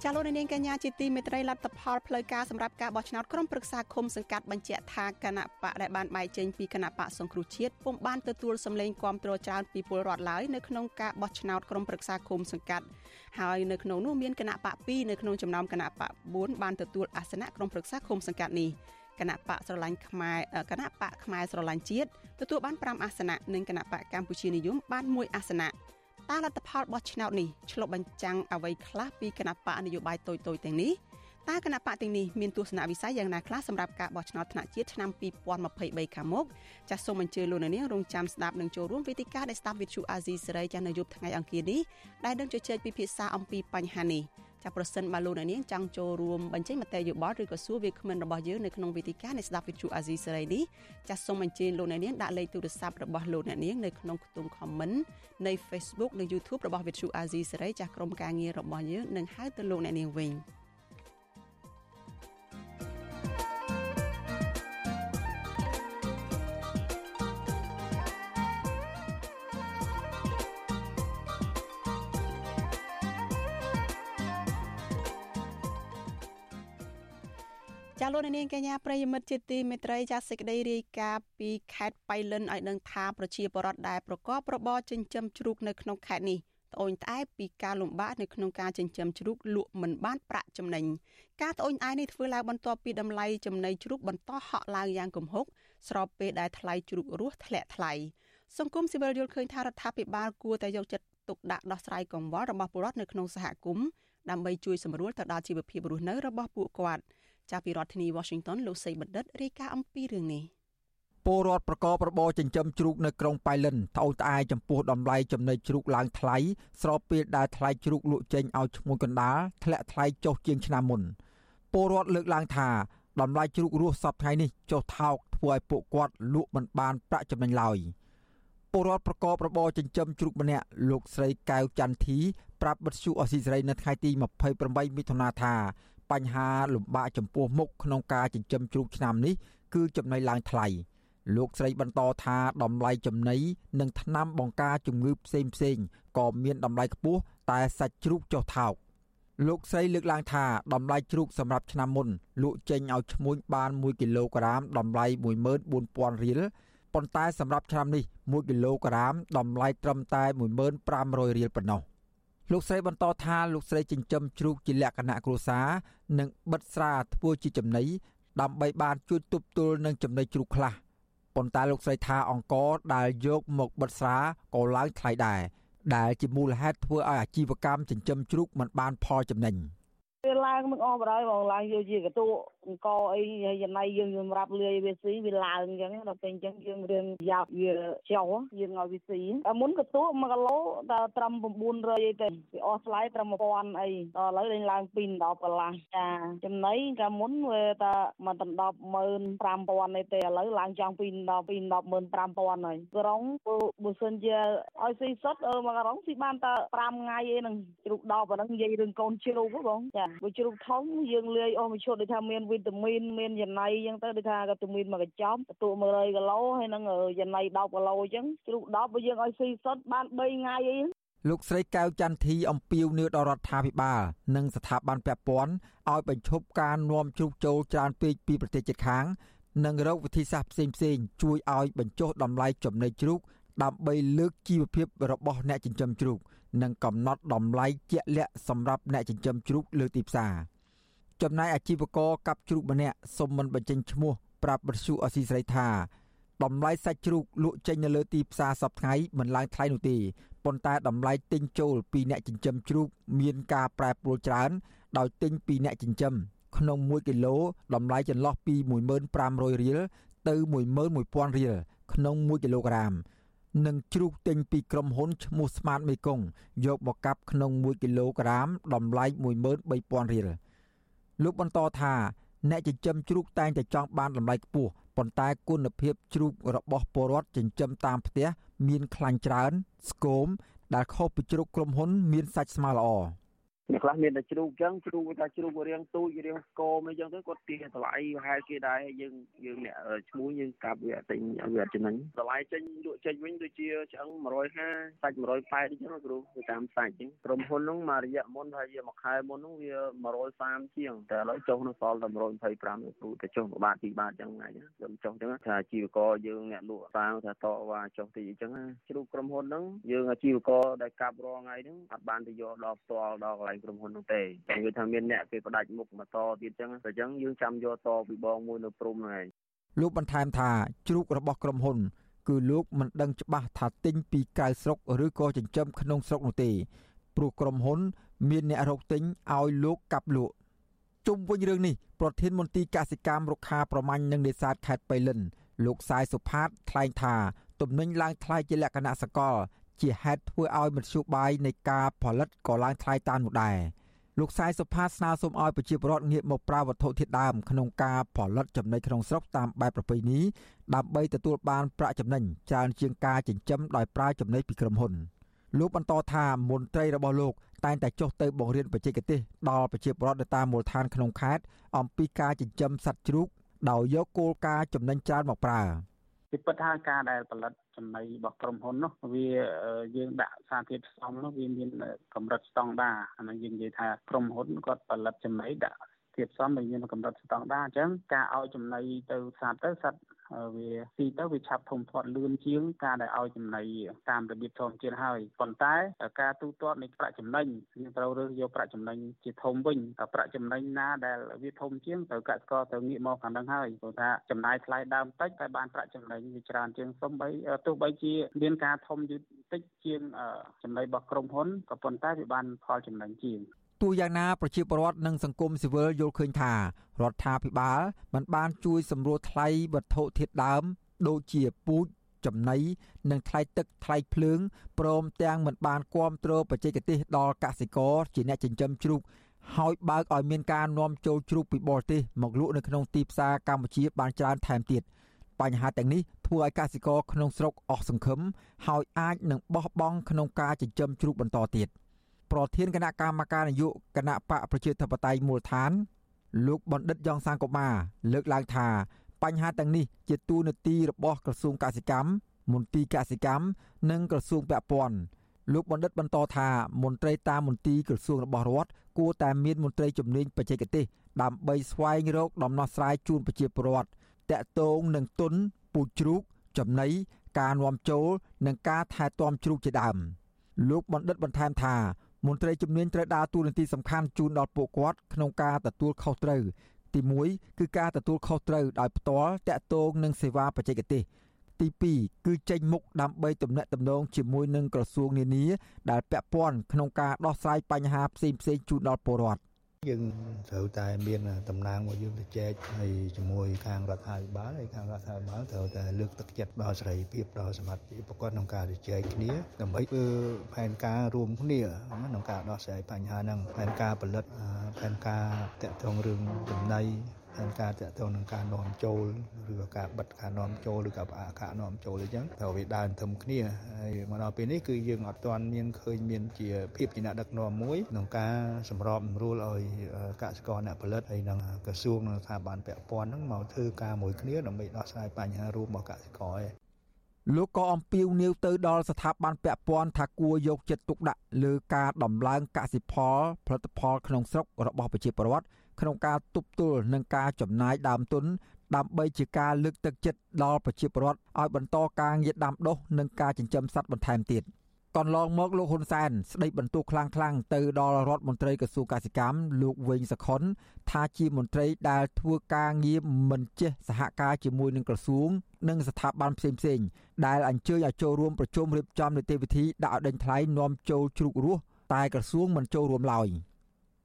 ចាលោកនាងកញ្ញាជាទីមេត្រីលទ្ធផលផ្លូវការសម្រាប់ការបោះឆ្នោតក្រុមប្រឹក្សាឃុំសង្កាត់បញ្ជាក់ថាគណៈបកដែលបានបែកចេញពីគណៈបកសង្គ្រោះជាតិពុំបានទទួលសម្លេងគាំទ្រច្រើនពីពលរដ្ឋឡើយនៅក្នុងការបោះឆ្នោតក្រុមប្រឹក្សាឃុំសង្កាត់ហើយនៅក្នុងនោះមានគណៈបក2នៅក្នុងចំណោមគណៈបក4បានទទួលអាសនៈក្រុមប្រឹក្សាឃុំសង្កាត់នេះគណៈបកស្រឡាញ់ខ្មែរគណៈបកខ្មែរស្រឡាញ់ជាតិទទួលបាន5អាសនៈនិងគណៈបកកម្ពុជានិយមបាន1អាសនៈ តើលទ្ធផលបោះឆ្នោតនេះឆ្លុះបញ្ចាំងអ្វីខ្លះពីគណៈបកនយោបាយតូចៗទាំងនេះតើគណៈបកទាំងនេះមានទស្សនវិស័យយ៉ាងណាខ្លះសម្រាប់ការបោះឆ្នោតថ្នាក់ជាតិឆ្នាំ2023ខាងមុខចាសសូមអញ្ជើញលោកអ្នកនាងរងចាំស្ដាប់និងចូលរួមវេទិកាដែលស្ដាប់វិទ្យុអាស៊ីសេរីចាស់នៅយប់ថ្ងៃអង្គារនេះដែលនឹងជជែកពិភាក្សាអំពីបញ្ហានេះ ចាប្រសិនបើលោកអ្នកនាងចង់ចូលរួមបញ្ចេញមតិយោបល់ឬក៏សួរវាគ្មិនរបស់យើងនៅក្នុងវេទិកានៃស្ដាប់វិទ្យុអាស៊ីសេរីនេះចាសសូមអញ្ជើញលោកអ្នកនាងដាក់លេខទូរស័ព្ទរបស់លោកអ្នកនាងនៅក្នុងខ្ទង់ comment នៃ Facebook និង YouTube របស់វិទ្យុអាស៊ីសេរីចាសក្រុមការងាររបស់យើងនឹងហៅទៅលោកអ្នកនាងវិញ។ ចាលោកនាងកញ្ញាប្រិយមិត្តជាទីមេត្រីចាសេចក្តីរាយការណ៍ពីខេត្តបៃលិនឲ្យដឹងថាប្រជាពលរដ្ឋដែលប្រកបរបរចិញ្ចឹមជ្រូកនៅក្នុងខេត្តនេះត្អូញត្អែពីការលំបាកនៅក្នុងការចិញ្ចឹមជ្រូកលក់មិនបានប្រាក់ចំណេញការត្អូញត្អែនេះធ្វើឡើងបន្ទាប់ពីតម្លៃចំណីជ្រូកបន្តហក់ឡើងយ៉ាងគំហុកស្របពេលដែលថ្លៃជ្រូករស់ធ្លាក់ថ្លៃសង្គមស៊ីវិលយល់ឃើញថារដ្ឋាភិបាលគួរតែយកចិត្តទុកដាក់ដោះស្រាយកង្វល់របស់ពលរដ្ឋនៅក្នុងសហគមន៍ដើម្បីជួយសម្រួលទៅដល់ជីវភាពរស់នៅរបស់ពួកគាត់។ ចាប់ពីរដ្ឋធានី Washington លោកសីបណ្ឌិតរាយការណ៍អំពីរឿងនេះពលរដ្ឋប្រកបរបរចិញ្ចឹមជ្រូកនៅក្រុងប៉ៃលិនត្អូញត្អែចំពោះតម្លៃចំណីជ្រូកឡើងថ្លៃស្របពេលដែលថ្លៃជ្រូកលក់ចេញឲ្យឈ្មួញកណ្ដាលធ្លាក់ថ្លៃចុះជាងឆ្នាំមុនពលរដ្ឋលើកឡើងថាតម្លៃជ្រូករស់សពថ្ងៃនេះចុះថោកធ្វើឲ្យពួកគាត់លក់មិនបានប្រាក់ចំណេញឡើយពលរដ្ឋប្រកបរបរចិញ្ចឹមជ្រូកម្នាក់លោកស្រីកៅចន្ទធីប្រាប់បទសុអសីសេរីនៅថ្ងៃទី28មិថុនាថា បញ្ហាលំបាកចំពោះមុខក្នុងការចិញ្ចឹមជ្រូកឆ្នាំនេះគឺចំណីឡើងថ្លៃលោកស្រីបន្តថាតម្លៃចំណីនិងថ្នាំបង្ការជំងឺផ្សេងផ្សេងក៏មានតម្លៃខ្ពស់តែសាច់ជ្រូកចុះថោកលោកស្រីលើកឡើងថាតម្លៃជ្រូកសម្រាប់ឆ្នាំមុនលក់ចេញឲ្យឈ្មួញបាន1គីឡូក្រាមតម្លៃ14000រៀលប៉ុន្តែសម្រាប់ឆ្នាំនេះ1គីឡូក្រាមតម្លៃត្រឹមតែ15000រៀលប៉ុណ្ណោះ។ លោកស្រីបន្តថាលោកស្រីចិញ្ចឹមជ្រូកជាលក្ខណៈគ្រួសារនិងបិទស្រាធ្វើជាចំណីដើម្បីបានជួយទប់ទល់នឹងចំណីជ្រូកខ្លះប៉ុន្តែលោកស្រីថាអង្គដែលយកមកបិទស្រាក៏ឡើងថ្លៃដែរដែលជាមូលហេតុធ្វើឲ្យអាជីវកម្មចិញ្ចឹមជ្រូកមិនបានផលចំណេញ។ វាឡើងនឹងអស់បណ្ដោយបងឡើងយកជាកតួអង្គអីចំណៃយើងសម្រាប់លាយវាស៊ីវាឡើងអញ្ចឹងដល់ពេលអញ្ចឹងយើងរឿងយ៉ាប់វាចោយើងឲ្យវាស៊ីតែមុនកតួ1គីឡូដល់ត្រឹម900អីទៅវាអស់ថ្លៃត្រឹម1000អីដល់ឥឡូវលេងឡើង2 10កន្លះចាចំណៃកាលមុនវាតែមកដល់15000អីទៅឥឡូវឡើងចង់ពី10 2 15000ហើយក្រុងបើសិនជាឲ្យស៊ីសុតមកក្រុងស៊ីបានតែ5ថ្ងៃអីហ្នឹងជ្រូក10អាហ្នឹងនិយាយរឿងកូនជ្រូកហ៎បងចាបើជ្រូកធំយើងលាយអស់មួយឈុតដូចថាមានវីតាមីនមានចំណីអញ្ចឹងទៅដូចថាវីតាមីនមួយកញ្ចប់ទទួល100គីឡូហើយនឹងចំណី10គីឡូអញ្ចឹងជ្រូក10បើយើងឲ្យស៊ីសុទ្ធបាន3ថ្ងៃអីលោកស្រីកៅចន្ទធីអំពាវនាវដល់រដ្ឋាភិបាលនិងស្ថាប័នពាក់ព័ន្ធឲ្យបញ្ឈប់ការនាំជ្រូកចូលច្រើនពេកពីប្រទេសជិតខាង និងរកវិធីសាស្ត្រផ្សេងៗជួយឲ្យបញ្ចុះតម្លៃចំណីជ្រូកដើម្បីលើកជីវភាពរបស់អ្នកចិញ្ចឹមជ្រូក និងកំណត់តម្លៃជាក់លាក់សម្រាប់អ្នកចិញ្ចឹមជ្រូកលើទីផ្សារចំណែកអាជីវករកាប់ជ្រូកម្នាក់សុំមិនបញ្ចេញឈ្មោះប្រាប់បទសុអសីស្រីថាតម្លៃសាច់ជ្រូកលក់ចេញនៅលើទីផ្សារសប្តាហ៍ថ្ងៃមិនឡើងថ្លៃនោះទេប៉ុន្តែតម្លៃទិញចូលពីអ្នកចិញ្ចឹមជ្រូកមានការប្រែប្រួលច្រើន ដោយទិញពីអ្នកចិញ្ចឹមក្នុង1គីឡូតម្លៃចន្លោះពី15000រៀលទៅ11000រៀលក្នុង1គីឡូក្រាម និងជ្រូកទិញពីក្រុមហ៊ុនឈ្មោះ Smart Mekong យកមកកាប់ក្នុង1គីឡូក្រាមតម្លៃ13000រៀលលោកបន្តថាអ្នកចិញ្ចឹមជ្រូកតែងតែចង់បានតម្លៃខ្ពស់ប៉ុន្តែគុណភាពជ្រូករបស់ពលរដ្ឋចិញ្ចឹមតាមផ្ទះមានខ្លាញ់ច្រើនស្គមដែលខុសពីជ្រូកក្រុមហ៊ុនមានសាច់ស្មើល្អ អ្នកខ្លះមានតែជ្រូកចឹងជ្រូកថាជ្រូករៀងទូចរៀងស្គមអីចឹងទៅគាត់ទាតម្លៃប្រហែលគេដែរយើងយើងអ្នកឈ្មោះយើងកាប់វាទិញវាចំណេញតម្លៃចេញលក់ចេញវិញដូចជាឆ្អឹង150សាច់180អញ្ចឹងគ្រូទៅតាមសាច់អញ្ចឹងក្រុមហ៊ុនហ្នឹងមករយៈមុនហើយមួយខែមុនហ្នឹងវា130ជាងតែឥឡូវចុះនៅសល់តែ125គ្រូទៅចុះមួយបាតពីរបាតអញ្ចឹងណាខ្ញុំចុះអញ្ចឹងថាអាជីវករយើងអ្នកលក់សាំងថាតវ៉ាចុះទីអញ្ចឹងជ្រូកក្រុមហ៊ុនហ្នឹងយើងអាជីវករដែលកាប់រាល់ថ្ងៃហ្នឹងអត់បានទៅយកដល់ផ្ទាល់ដល់កន្លែងក្រុមហ៊ុននោះទេតែនិយាយថាមានអ្នកគេផ្ដាច់មុខមកតទៀតអញ្ចឹងតែអញ្ចឹងយើងចាំយកតពីបងមួយនៅព្រំហ្នឹងឯងលោកបន្ថែមថាជ្រូករបស់ក្រុមហ៊ុន គឺលោកមិនដឹងច្បាស់ថាទិញពីក្រៅស្រុកឬក៏ចិញ្ចឹមក្នុងស្រុកនោះទេព្រោះក្រុមហ៊ុន មានអ្នករកទិញឲ្យលោកកាប់លក់ជុំវិញរឿងនេះប្រធានមន្ទីរកសិកម្មរុក្ខាប្រមាញ់និងនេសាទខេត្តបៃលិនលោកសាយសុផាតថ្លែងថាទំនិញឡើងថ្លៃជាលក្ខណៈសកល ជាហេតុធ្វើឲ្យមធ្យោបាយនៃការផលិតក៏ឡើងថ្លៃតាមនោះដែរលោកសាយសុផាតស្នើសុំឲ្យប្រជាពលរដ្ឋងាកមកប្រើវត្ថុធាតុដើមក្នុងការផលិតចំណីក្នុងស្រុកតាមបែបប្រពៃណីដើម្បីទទួលបានប្រាក់ចំណេញច្រើនជាងការចិញ្ចឹមដោយប្រើចំណីពីក្រុមហ៊ុនលោកបន្តថាមន្ត្រីរបស់លោកតែងតែចុះទៅបង្រៀនបច្ចេកទេសដល់ប្រជាពលរដ្ឋនៅតាមមូលដ្ឋានក្នុងខេត្តអំពីការចិញ្ចឹមសត្វជ្រូកដោយយកគោលការណ៍ចំណេញច្រើនមកប្រើ ពីពិតថាការដែលផលិតចំណីរបស់ក្រុមហ៊ុននោះវាយើងដាក់សារធាតុផ្សំនោះវាមានកម្រិតស្តង់ដារអានេះយើងនិយាយថាក្រុមហ៊ុនគាត់ផលិតចំណីដាក់ ធាតុផ្សំដែលមានកម្រិតស្តង់ដារអញ្ចឹងការឲ្យចំណីទៅសត្វទៅសត្វវាស៊ីទៅវាឆាប់ធំធាត់លឿនជាងការដែលឲ្យចំណីតាមរបៀបធម្មជាតិហើយប៉ុន្តែការទូទាត់នៃប្រាក់ចំណេញយើងត្រូវរើសយកប្រាក់ចំណេញជាធំវិញប្រាក់ចំណេញណាដែលវាធំជាងទៅកសិករទៅងាកមកខាងហ្នឹងហើយព្រោះថាចំណាយថ្លៃដើមតិចតែបានប្រាក់ចំណេញវាច្រើនជាងសំបីទោះបីជាមានការធំយឺតតិចជាងចំណីរបស់ក្រុមហ៊ុនក៏ប៉ុន្តែវាបានផលចំណេញជាង ទោះយ៉ាងណាប្រជាពលរដ្ឋនិងសង្គមស៊ីវិលយល់ឃើញថារដ្ឋាភិបាលមិនបានជួយសម្រួលថ្លៃវត្ថុធាតុដើម ដូចជាពូជចំណីនិងថ្លៃទឹកថ្លៃភ្លើងព្រមទាំងមិនបានគ្រប់គ្រងបច្ចេកទេសដល់កសិករជាអ្នកចិញ្ចឹមជ្រូកហើយបើកឲ្យមានការនាំចូលជ្រូកពីបរទេសមកលក់នៅក្នុងទីផ្សារកម្ពុជាបានច្រើនថែមទៀតបញ្ហាទាំងនេះធ្វើឲ្យកសិករក្នុងស្រុកអស់សង្ឃឹមហើយអាចនឹងបោះបង់ក្នុងការចិញ្ចឹមជ្រូកបន្តទៀត។ ប្រធានគណៈកម្មការនយោបាយគណៈបកប្រជាធិបតេយ្យមូលដ្ឋាន លោកបណ្ឌិតយ៉ងសាងកូម៉ាលើកឡើងថាបញ្ហាទាំងនេះជាទូនាទីរបស់ក្រសួងកសិកម្មមន្ទីរកសិកម្មនិងក្រសួងពាក់ព័ន្ធលោកបណ្ឌិតបន្តថាមន្ត្រីតាមមន្ទីរក្រសួងរបស់រដ្ឋគួរតែមានមន្ត្រីជំនាញបច្ចេកទេសដើម្បីស្វែងរកដំណោះស្រាយជូនប្រជាពលរដ្ឋតាក់ទងនឹងទុនពូជជ្រូកចំណីការនាំចូល និងការថែទាំជ្រូកជាដើមលោកបណ្ឌិតបន្ថែមថា មន្ត្រីជំនាញត្រូវដើរតួនាទីសំខាន់ជូនដល់ពួកគាត់ក្នុងការទទួលខុសត្រូវទី1គឺការទទួលខុសត្រូវដោយផ្ទាល់តាក់ទងនឹងសេវាបច្ចេកទេសទី2គឺចេញមុខដើម្បីទំនាក់ទំនងជាមួយនឹងក្រសួងនានាដែលពាក់ព័ន្ធក្នុងការដោះស្រាយបញ្ហាផ្សេងៗជូនដល់ពលរដ្ឋ យើងត្រូវតែមានតំណាងរបស់យើងទៅចែកហើយជាមួយខាងរដ្ឋាភិបាលហើយខាងរដ្ឋាភិបាលត្រូវតែលើកទឹកចិត្តដល់សេរីភាពដល់សមត្ថភាពប្រកបក្នុងការជជែកគ្នាដើម្បីធ្វើផែនការរួមគ្នាក្នុងការដោះស្រាយបញ្ហាហ្នឹងផែនការផលិតផែនការតាក់ទងរឿងចំណី ហើយការតាក់ទងនឹងការនាំចូលឬក៏ការបិទការនាំចូលឬក៏ផ្អាកការនាំចូលអញ្ចឹងត្រូវវាដើរទៅគ្នាហើយមកដល់ពេលនេះគឺយើងអត់ទាន់មានឃើញមានជាភាពជាអ្នកដឹកនាំមួយក្នុងការសម្របសម្រួលឲ្យកសិករអ្នកផលិតហើយនឹងក្រសួងនិងស្ថាប័នពាក់ព័ន្ធហ្នឹងមកធ្វើការមួយគ្នាដើម្បីដោះស្រាយបញ្ហារួមរបស់កសិករឯងលោកក៏អំពាវនាវទៅដល់ស្ថាប័នពាក់ព័ន្ធថាគួរយកចិត្តទុកដាក់លើការដំឡើងកសិផលផលិតផលក្នុងស្រុករបស់ប្រជាពលរដ្ឋ ក្នុងការទប់ទល់នឹងការចំណាយដើមទុនដើម្បីជាការលើកទឹកចិត្តដល់ប្រជាពលរដ្ឋឲ្យបន្តការងារដាំដុះនិងការចិញ្ចឹមសត្វបន្ថែមទៀតកន្លងមកលោកហ៊ុនសែនស្ដីបន្ទោសខ្លាំងៗទៅដល់រដ្ឋមន្ត្រីក្រសួងកសិកម្មលោកវិញសខុនថាជាមន្ត្រីដែលធ្វើការងារមិនចេះសហការជាមួយនឹងក្រសួង និងស្ថាប័នផ្សេងៗដែលអញ្ជើញឲ្យចូលរួមប្រជុំរៀបចំនីតិវិធីដាក់ឲ្យដេញថ្លៃនាំចូលជ្រូករស់តែក្រសួងមិនចូលរួមឡើយ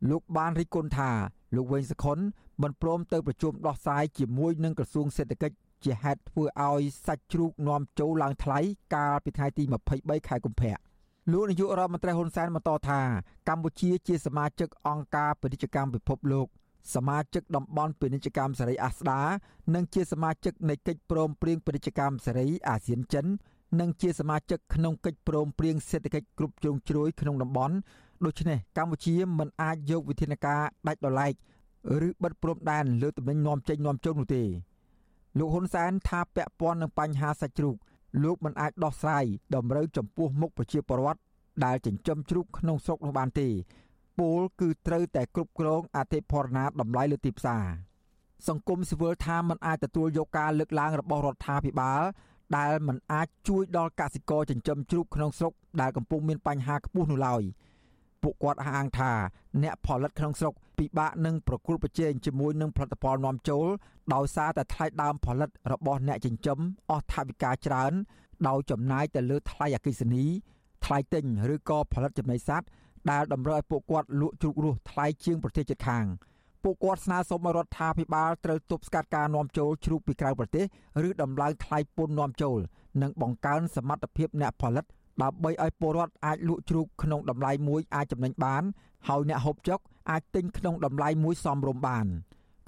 លោកបានរិះគន់ថា លោកវែងសខុនមិនព្រមទៅប្រជុំដោះស្រាយជាមួយនឹងក្រសួងសេដ្ឋកិច្ចជាហេតុធ្វើឲ្យសាច់ជ្រូកនាំចូលឡើងថ្លៃកាលពីថ្ងៃទី23ខែកុម្ភៈលោកនាយករដ្ឋមន្ត្រីហ៊ុនសែនបន្តថាកម្ពុជាជាសមាជិកអង្គការពាណិជ្ជកម្មពិភពលោកសមាជិកតំបន់ពាណិជ្ជកម្មសេរីអាស្ដានិងជាសមាជិកនៃកិច្ចព្រមព្រៀងពាណិជ្ជកម្មសេរីអាស៊ានចិននិងជាសមាជិកក្នុងកិច្ចព្រមព្រៀងសេដ្ឋកិច្ចគ្រប់ជ្រុងជ្រោយក្នុងតំបន់ ដូច្នេះកម្ពុជាមិនអាចយកវិធានការដាច់ដោយឡែកឬបិទព្រំដែនលើទំនិញនាំចេញនាំចូលនោះទេលោកហ៊ុនសែនថាពាក់ព័ន្ធនឹងបញ្ហាសាច់ជ្រូកលោកមិនអាចដោះស្រាយតម្រូវចំពោះមុខប្រជាពលរដ្ឋដែលចិញ្ចឹមជ្រូកក្នុងស្រុកនោះបានទេពលគឺត្រូវតែគ្រប់គ្រងអតិផរណាតម្លៃលើទីផ្សារសង្គមស៊ីវិលថាมันអាចទទួលយកការលើកឡើងរបស់រដ្ឋាភិបាលដែលมันអាចជួយដល់កសិករចិញ្ចឹមជ្រូកក្នុងស្រុកដែលកំពុងមានបញ្ហាខ្ពស់នោះឡើយ ពួកគាត់អះអាងថាអ្នកផលិតក្នុងស្រុកពិបាកនឹងប្រគល់ប្រជែងជាមួយនឹងផលិតផលនាំចូលដោយសារតែថ្លៃដើមផលិតរបស់អ្នកចិញ្ចឹមអស់ថវិកាច្រើន ដោយចំណាយទៅលើថ្លៃអគ្គិសនី ថ្លៃទិញឬក៏ផលិតចំណីសត្វដែលតម្រូវឲ្យពួកគាត់លក់ជ្រូករស់ថ្លៃជាងប្រទេសជិតខាងពួកគាត់ស្នើសុំឲ្យរដ្ឋាភិបាលត្រូវទប់ស្កាត់ការនាំចូលជ្រូកពីក្រៅប្រទេសឬដំឡើងថ្លៃពន្ធនាំចូល និងបង្កើនសមត្ថភាពអ្នកផលិត ដើម្បីឲ្យពលរដ្ឋអាចលក់ជ្រូកក្នុងតម្លៃមួយអាចចំណេញបាន ហើយអ្នកហូបចុកអាចទិញក្នុងតម្លៃមួយសមរម្យបាន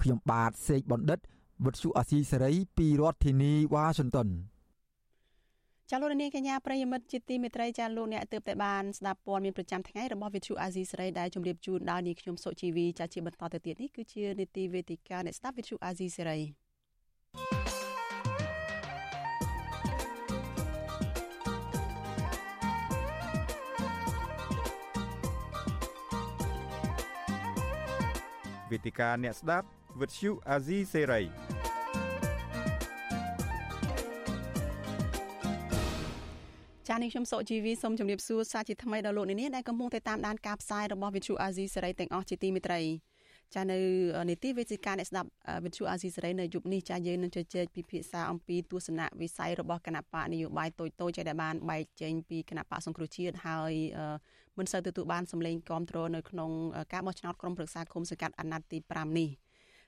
ខ្ញុំបាទសេកបណ្ឌិតវុទ្ធុអាស៊ីសេរី ពីរដ្ឋធានីវ៉ាស៊ីនតោនចាលោកនាងកញ្ញាប្រិយមិត្តជាទីមេត្រីចាលោកអ្នកទើបតែបានស្ដាប់ព័ត៌មានប្រចាំថ្ងៃរបស់វិទ្យុអាស៊ីសេរីដែលជម្រាបជូនដល់នាងខ្ញុំសុជីវីចាជាបន្តទៅទៀតនេះគឺជានីតិវេទិកាអ្នកស្ដាប់វិទ្យុអាស៊ីសេរី វេទិកាអ្នកស្ដាប់វិទ្យុអាស៊ីសេរីចា៎នេះខ្ញុំសុជីវីសូមជម្រាបសួរសាជាថ្មីដល់លោកអ្នកនាងដែលកំពុងតែតាមដានការផ្សាយរបស់វិទ្យុអាស៊ីសេរីទាំងអស់ជាទីមេត្រីចានៅនីតិវេទិកាអ្នកស្ដាប់វិទ្យុអាស៊ីសេរីនៅយប់នេះចាយើងនឹងជជែកពិភាក្សាអំពីទស្សនៈវិស័យរបស់គណៈបកនយោបាយតូចតូចដែលបានបែកចេញពីគណៈបកសង្គ្រោះជាតិហើយ មិនសូវទទួលបានសម្លេងគ្រប់គ្រងនៅក្នុងការបោះឆ្នោតក្រុមប្រឹក្សាគុំសង្កាត់អាណត្តិទី5នេះ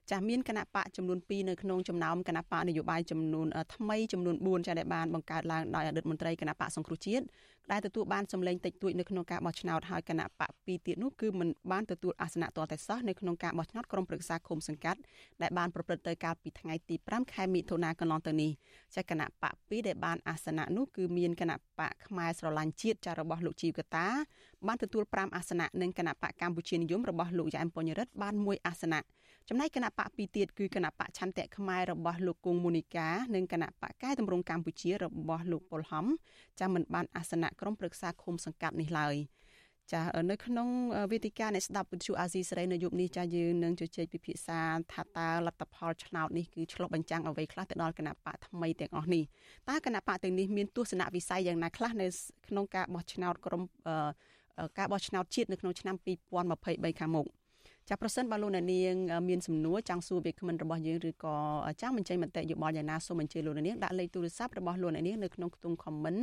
ចាស់មានគណៈបកចំនួន2នៅក្នុងចំណោមគណៈបកនយោបាយចំនួនថ្មីចំនួន4ចាស់ដែលបានបង្កើតឡើងដោយអតីតមន្ត្រីគណៈបកសង្គ្រោះជាតិ ដែលទទួលបានសម្លេងតិចតួចនៅក្នុងការបោះឆ្នោតហើយគណៈបក2ទៀតនោះគឺមិនបានទទួលអាសនៈទាល់តែសោះនៅក្នុងការបោះឆ្នោតក្រុមប្រឹក្សាឃុំសង្កាត់ដែលបានប្រព្រឹត្តទៅកាលពីថ្ងៃទី5ខែមិថុនាកន្លងទៅនេះចាគណៈបក2ដែលបានអាសនៈនោះគឺមានគណៈបកខ្មែរស្រឡាញ់ជាតិចារបស់លោកជីវកតាបានទទួល5អាសនៈនិងគណៈបកកម្ពុជានិយមរបស់លោកយ៉ែមពញ្ញរិទ្ធបាន1អាសនៈចំណែកគណៈបកពីរទៀតគឺគណៈបកឆន្ទៈខ្មែររបស់លោកគង់មូនីកានិងគណៈបកកែតម្រង់កម្ពុជារបស់លោកប៉ុលហំចាំមិនបានអាសនៈក្រុមប្រឹក្សាឃុំសង្កាត់នេះឡើយចានៅក្នុងវេទិកានៃស្ដាប់វិទ្យុអាស៊ីសេរីនៅយប់នេះចាយើងនឹងជជែកពិភាក្សាថាតើលទ្ធផលឆ្នោតនេះគឺឆ្លុះបញ្ចាំងអ្វីខ្លះទៅដល់គណៈបកថ្មីទាំងអស់នេះតើគណៈបកទាំងនេះមានទស្សនវិស័យយ៉ាងណាខ្លះនៅក្នុងការបោះឆ្នោតក្រុមការបោះឆ្នោតជាតិនៅក្នុងឆ្នាំ2023ខាងមុខ ចាប្រសិនបើលោកអ្នកនាងមានសំណួរចង់សួរវាគ្មិនរបស់យើងឬក៏ចង់បញ្ចេញមតិយោបល់យ៉ាងណាសូមអញ្ជើញលោកអ្នកនាងដាក់លេខទូរស័ព្ទរបស់លោកអ្នកនាងនៅក្នុងខ្ទង់ comment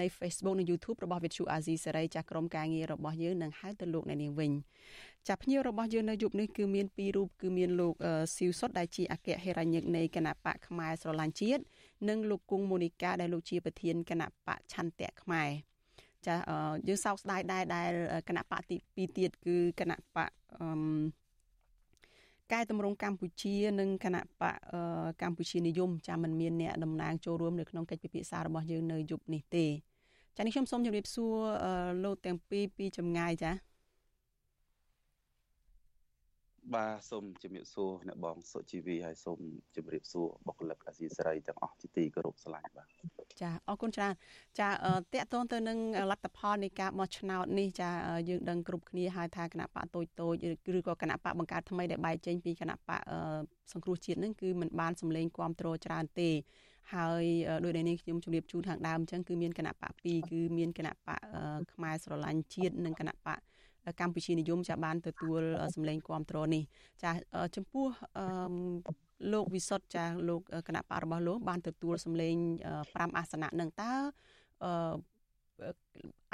នៃ Facebook និង YouTube របស់ Vithu Azizi សេរីចាក្រុមការងាររបស់យើងនឹងហៅទៅលោកអ្នកនាងវិញចាភ្ញៀវរបស់យើងនៅយប់នេះគឺមានពីររូបគឺមានលោកស៊ីវសុតដែលជាអគ្គហេរញ្ញិកនៃគណៈបកខ្មែរស្រឡាញ់ជាតិនិងលោកគង់មូនីកាដែលលោកជាប្រធានគណៈបកឆន្ទៈខ្មែរ ចាយើងសោកស្ដាយដែរដែលគណៈបកទី2ទៀតគឺគណៈបកអឺកែតម្រង់កម្ពុជានិងគណៈបកកម្ពុជានិយមចាមិនមានអ្នកតំណាងចូលរួមនៅក្នុងកិច្ចពិភាក្សារបស់យើងនៅយប់នេះទេចានេះខ្ញុំសូមជម្រាបសួរលោកទាំងពីរពីចម្ងាយចា បាទសូមជំរាបសួរអ្នកបងសុជីវីហើយសូមជម្រាបសួរបុគ្គលិកអាស៊ីសេរីទាំងអស់ជាទីគោរពស្រឡាញ់បាទចាអរគុណច្រើនចាតកតងទៅនឹងលទ្ធផលនៃការបោះឆ្នោតនេះចាយើងដឹងគ្រប់គ្នាហើយថាគណៈបកតូចតូចឬក៏គណៈបកបង្កើតថ្មីដែលបែកចេញពីគណៈបកសង្គ្រោះជាតិនឹងគឺมันបានសម្លេងគ្រប់គ្រងច្រើនទេហើយដោយដែលនេះខ្ញុំជម្រាបជូនខាងដើមអញ្ចឹងគឺមានគណៈបក2គឺមានគណៈបកខ្មែរស្រឡាញ់ជាតិនិងគណៈបក កម្ពុជានិយមចាបានទទួលសម្លេងគ្រប់គ្រងនេះចាចំពោះលោកវិសុទ្ធចាលោកគណៈបករបស់លោកបានទទួលសម្លេង5អាសនៈនឹងតើ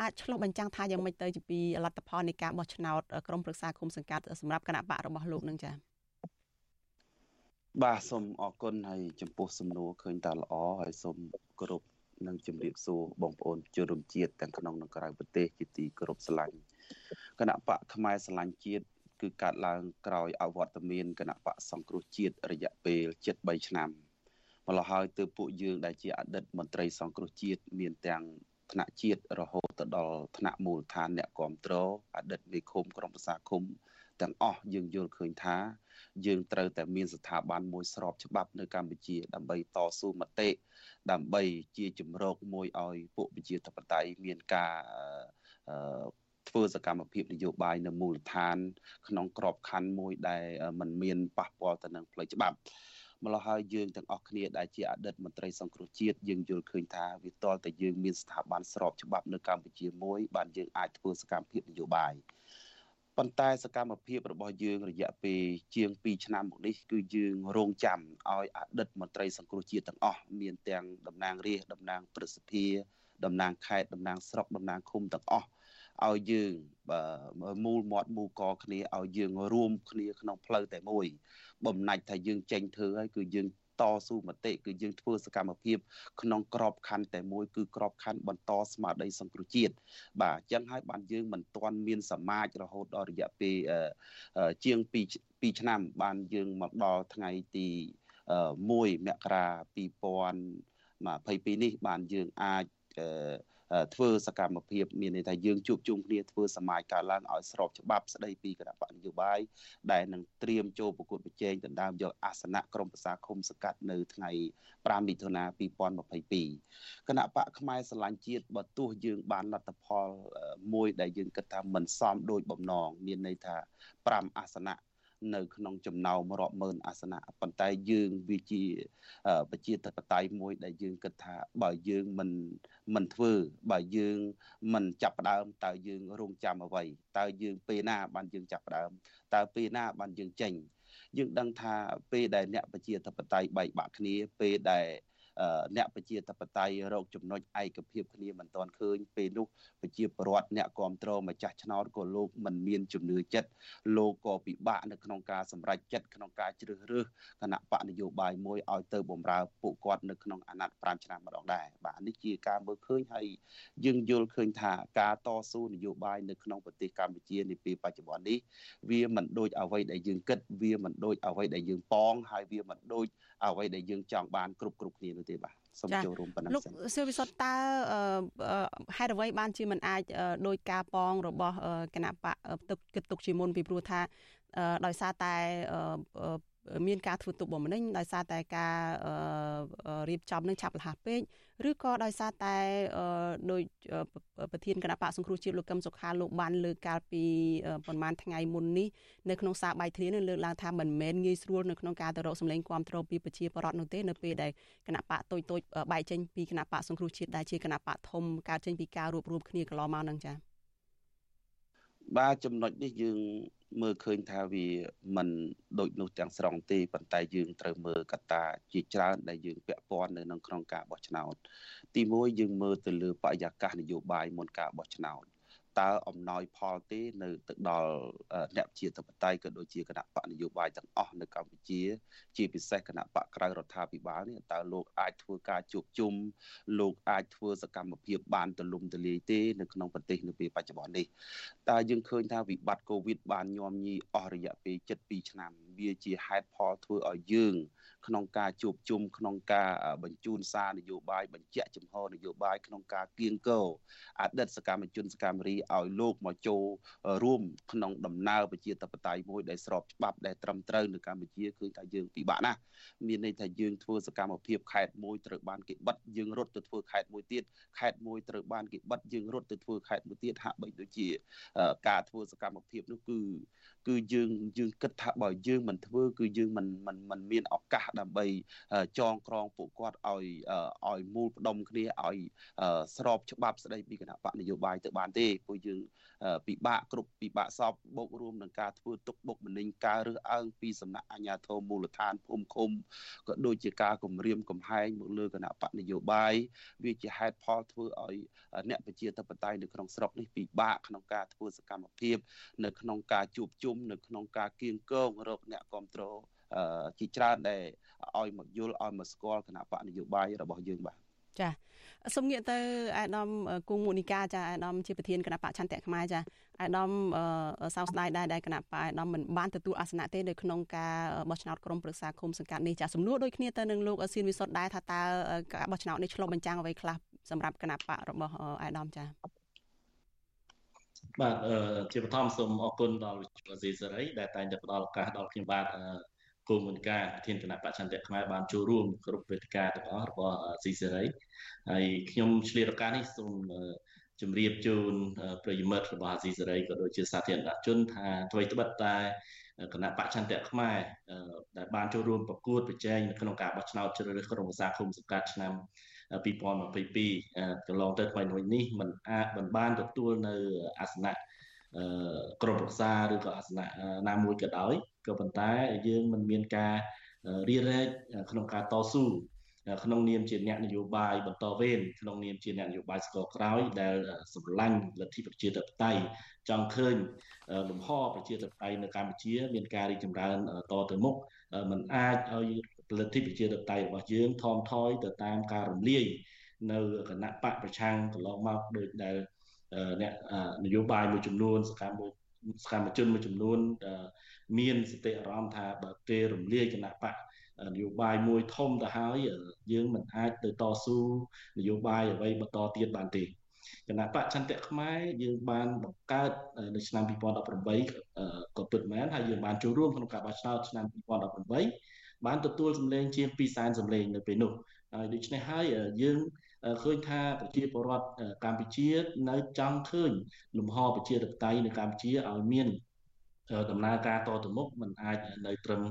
អាចឆ្លុះបញ្ចាំងថាយ៉ាងម៉េចទៅពីលទ្ធផលនៃការបោះឆ្នោតក្រុមប្រឹក្សាគុំសង្កាត់សម្រាប់គណៈបករបស់លោកនឹងចាបាទសូមអរគុណហើយចំពោះសំណួរឃើញតើល្អហើយសូមគោរពនិងជម្រាបសួរបងប្អូនជនរួមជាតិទាំងក្នុងនិងក្រៅប្រទេសជាទីគោរពស្រឡាញ់ គណៈបកខ្មែរស្រឡាញ់ជាតិគឺកាត់ឡើងក្រោយអវត្តមានគណៈបកសង្គ្រោះជាតិរយៈពេល73ឆ្នាំម្ល៉េះហើយទើបពួកយើងដែលជាអតីតមន្ត្រីសង្គ្រោះជាតិមានទាំងថ្នាក់ជាតិរហូតទៅដល់ថ្នាក់មូលដ្ឋានអ្នកគ្រប់គ្រងអតីតមេឃុំក្រុមប្រឹក្សាឃុំទាំងអស់យើងយល់ឃើញថា យើងត្រូវតែមានស្ថាប័នមួយស្របច្បាប់នៅកម្ពុជា ដើម្បីតស៊ូមតិដើម្បីជាជំរកមួយឲ្យពួកប្រជាធិបតេយ្យមានការ ធ្វើសកម្មភាពនយោបាយនៅមូលដ្ឋាន ក្នុងក្របខ័ណ្ឌមួយដែលมันមានប៉ះពាល់ទៅនឹងផ្លូវច្បាប់ម្ល៉េះហើយយើងទាំងអស់គ្នាដែលជាអតីតមន្ត្រីសង្គ្រោះជាតិយើងយល់ឃើញថាវាតលតែយើងមានស្ថាប័នស្របច្បាប់នៅកម្ពុជាមួយបានយើងអាចធ្វើសកម្មភាពនយោបាយប៉ុន្តែសកម្មភាពរបស់យើងរយៈពេលជាង2ឆ្នាំមកនេះគឺយើងរងចាំឲ្យអតីតមន្ត្រីសង្គ្រោះជាតិទាំងអស់មានទាំងតំណាងរាស្ត្រតំណាងព្រឹទ្ធសភាតំណាងខេត្តតំណាងស្រុកតំណាងឃុំទាំងអស់ ឲ្យយើងមូលមាត់មូលកគ្នាឲ្យយើងរួមគ្នាក្នុងផ្លូវតែមួយ បំណាច់ថាយើងចេញធ្វើហើយគឺយើងតស៊ូមតិគឺយើងធ្វើសកម្មភាពក្នុងក្របខ័ណ្ឌតែមួយគឺក្របខ័ណ្ឌបន្តស្មារតីសង្គ្រោះជាតិបាទអញ្ចឹងហើយបានយើងមិនទាន់មានសមាជរហូតដល់រយៈពេលជាង2 2ឆ្នាំបានយើងមកដល់ថ្ងៃទី1មករា2022នេះបានយើងអាច ធ្វើសកម្មភាពមានន័យថាយើងជួបជុំគ្នាធ្វើសមាជកើតឡើងឲ្យស្របច្បាប់ស្ដីពីគណៈបកនយោបាយដែលនឹងត្រៀមចូលប្រកួតប្រជែងដណ្ដើមយកអាសនៈក្រុមប្រឹក្សាឃុំសង្កាត់នៅថ្ងៃ5មិថុនា2022គណៈបកផ្នែកស្រឡាញ់ជាតិបើទោះយើងបានលទ្ធផលមួយដែលយើងគិតថាមិនសមដូចបំណងមានន័យថា5អាសនៈ នៅក្នុងចំណោមរាប់ម៉ឺនអាសនៈប៉ុន្តែយើងវាជាប្រជាធិបតេយ្យមួយដែលយើងគិតថាបើយើងមិនមិនធ្វើបើយើងមិនចាប់ផ្ដើមតើយើងរងចាំអ្វីតើយើងពេលណាបានយើងចាប់ផ្ដើមតើពេលណាបានយើងចេញយើងដឹងថាពេលដែលអ្នកប្រជាធិបតេយ្យបែកបាក់គ្នាពេលដែល អ្នកប្រជាធិបតេយ្យរកចំណុចឯកភាពគ្នាមិនទាន់ឃើញពេលនោះប្រជាពលរដ្ឋអ្នកគ្រប់គ្រងម្ចាស់ឆ្នោតក៏លោកមិនមានជំនឿចិត្តលោកក៏ពិបាកនៅក្នុងការសម្រេចចិត្តក្នុងការជ្រើសរើសគណៈបកនយោបាយមួយឲ្យទៅបម្រើពួកគាត់នៅក្នុងអាណត្តិ5ឆ្នាំម្ដងដែរបាទនេះជាការមើលឃើញហើយយើងយល់ឃើញថាការតស៊ូនយោបាយនៅក្នុងប្រទេសកម្ពុជានាពេលបច្ចុប្បន្ននេះវាមិនដូចអ្វីដែលយើងគិតវាមិនដូចអ្វីដែលយើងប៉ងហើយវាមិនដូចអ្វីដែលយើងចង់បានគ្រប់គ្រប់គ្នានោះទេបាទសូមចូលរួមប៉ុណ្ណឹងលោកសឿវិសុទ្ធតើហេតុអ្វីបានជាមិនអាចដោយការប៉ងរបស់គណៈបកទឹកគិតទុកជាមុនពីព្រោះថាដោយសារតែ មានការធ្វើទុកបុកម្នេញដោយសារតែការរៀបចំនឹងឆាប់រហ័សពេកឬក៏ដោយសារតែដោយប្រធានគណៈបកសង្គ្រោះជាតិលោកកឹមសុខាលោកបានលើកកាលពីប្រហែលថ្ងៃមុននេះនៅក្នុងសារបាយធ្លានឹងលើកឡើងថាមិនមែនងាយស្រួលនៅក្នុងការទៅរកសម្លេងគាំទ្រពីប្រជាពលរដ្ឋនោះទេនៅពេលដែលគណៈបកតូចតូចបែកចេញពីគណៈបកសង្គ្រោះជាតិដែលជាគណៈបកធំកើតចេញពីការរួបរวมគ្នាកន្លងមកនឹងចា៎បាទចំណុចនេះយើង មើលឃើញថាវាមិនដូចនោះទាំងស្រុងទេប៉ុន្តែយើងត្រូវមើលកត្តាជាច្រើនដែលយើងពាក់ព័ន្ធនៅក្នុងក្នុងការបោះឆ្នោត ទី1យើងមើលទៅលើបរិយាកាសនយោបាយមុនការបោះឆ្នោត តើអំណោយផលទេនៅទៅដល់អ្នកជាធិបតេយ្យក៏ដូចជាគណៈបកនយោបាយទាំងអស់នៅកម្ពុជា ជាពិសេសគណៈបកក្រៅរដ្ឋាភិបាលនេះតើលោកអាចធ្វើការជួបជុំលោកអាចធ្វើសកម្មភាពបានទលំទលាយទេនៅក្នុងប្រទេសនៅពេលបច្ចុប្បន្ននេះតើយើងឃើញថាវិបត្តិកូវីដបានញោមញីអស់រយៈពេល72ឆ្នាំវាជាហេតុផលធ្វើឲ្យយើង ក្នុងការជួបជុំក្នុងការបញ្ជូនសារនយោបាយបញ្ជាក់ចំហនយោបាយក្នុងការគៀងគរអតីតសកម្មជនសកម្មរីឲ្យលោកមកចូលរួមក្នុងដំណើរប្រជាធិបតេយ្យមួយដែលស្របច្បាប់ដែលត្រឹមត្រូវនៅកម្ពុជាគឺថាយើងពិបាកណាស់មានន័យថាយើងធ្វើសកម្មភាពខេត្តមួយត្រូវបានគេបិទយើងរត់ទៅធ្វើខេត្តមួយទៀតខេត្តមួយត្រូវបានគេបិទយើងរត់ទៅធ្វើខេត្តមួយទៀតហាក់បីដូចជាការធ្វើសកម្មភាពនោះគឺគឺយើងយើងគិតថាបើយើងមិនធ្វើគឺយើងមិនមិនមិនមានឱកាសដើម្បីចងក្រងពួកគាត់ឲ្យឲ្យមូលផ្ដុំគ្នាឲ្យស្របច្បាប់ស្ដីពីគណៈបកនយោបាយទៅបានទេព្រោះយើងពិបាកគ្រប់ពិបាកសពបូករួមនឹងការធ្វើទុកបុកម្នេញការរើសអើងពីសំណាក់អាជ្ញាធរមូលដ្ឋានភូមិឃុំក៏ដូចជាការគម្រាមកំហែងមកលើគណៈបកនយោបាយវាជាហេតុផលធ្វើឲ្យអ្នកប្រជាធិបតេយ្យនៅក្នុងស្រុកនេះពិបាកក្នុងការធ្វើសកម្មភាព នៅក្នុងការជួបជុំនៅក្នុងការគៀងគងរកអ្នកគ្រប់គ្រង ជាច្រើនដែលឲ្យមកយល់ឲ្យមកស្គាល់គណៈបកនយោបាយរបស់យើងបាទចាសូមងាកទៅអាដាមគង់មុនីកាចាអាដាមជាប្រធានគណៈបកឆន្ទៈខ្មែរចាអាដាមសោកស្ដាយដែរដែលគណៈបកអាដាមមិនបានទទួលអាសនៈទេនៅក្នុងការបោះឆ្នោតក្រុមប្រឹក្សាគុំសង្កាត់នេះចាសំណួរដូចគ្នាទៅនឹងលោកសៀនវិសុទ្ធដែរថាតើការបោះឆ្នោតនេះឆ្លុះបញ្ចាំងអ្វីខ្លះសម្រាប់គណៈបករបស់អាដាមចា៎បាទជាបឋមសូមអរគុណដល់វិទ្យុអេស៊ីសេរីដែលតែងតែផ្ដល់ឱកាសដល់ខ្ញុំបាទ គោលមន្តការប្រធានគណៈបច្ឆន្ទៈខ្មែរបានចូលរួមគ្រប់វេទិកាទាំងអស់របស់ស៊ីសេរីហើយខ្ញុំឆ្លៀតឱកាសនេះសូមជម្រាបជូនប្រិយមិត្តរបស់អាស៊ីសេរីក៏ដូចជាសាធារណជនថាអ្វីត្បិតតែគណៈបច្ឆន្ទៈខ្មែរដែលបានចូលរួមប្រកួតប្រជែងនៅក្នុងការបោះឆ្នោតជ្រើសរើសក្រុមប្រឹក្សាគុំសង្កាត់ឆ្នាំ2022កន្លងទៅថ្មីមួយនេះมันអាចមិនបានទទួលនៅអាសនៈ ក្រុមប្រឹក្សាឬក៏អាសនៈណាមួយក៏ដោយក៏ប៉ុន្តែយើងមិនមានការរៀបរែកក្នុងការតស៊ូក្នុងនាមជាអ្នកនយោបាយបន្តវេនក្នុងនាមជាអ្នកនយោបាយស្គរក្រោយដែលសម្លាញ់លទ្ធិប្រជាធិបតេយ្យចង់ឃើញលំហប្រជាធិបតេយ្យនៅកម្ពុជា មានការរីកចម្រើនតទៅមុខมันអាចឲ្យលទ្ធិប្រជាធិបតេយ្យរបស់យើងថមថយទៅតាមការរំលាយនៅគណៈបកប្រឆាំងកន្លងមកដោយដែល អ្នកនយោបាយមួយចំនួនសកម្មសកម្មជនមួយចំនួនមានសតិអារម្មណ៍ថាបើគេរំលាយគណៈបកនយោបាយមួយធំទៅហើយយើងមិនអាចទៅតស៊ូនយោបាយអ្វីបន្តទៀតបានទេគណៈបច្ឆន្ទៈខ្មែរយើងបានបង្កើតនៅឆ្នាំ2018ក៏ពិតមែនហើយយើងបានចូលរួមក្នុងការបោះឆ្នោតឆ្នាំ2018បានទទួលសម្លេងជាង2សែនសម្លេងនៅពេលនោះហើយដូច្នេះហើយយើង ឃើញថាប្រជាពលរដ្ឋកម្ពុជានៅចង់ឃើញលំហប្រជាធិបតេយ្យនៅកម្ពុជាឲ្យមានដំណើរការតទៅមុខมันអាចនៅត្រឹម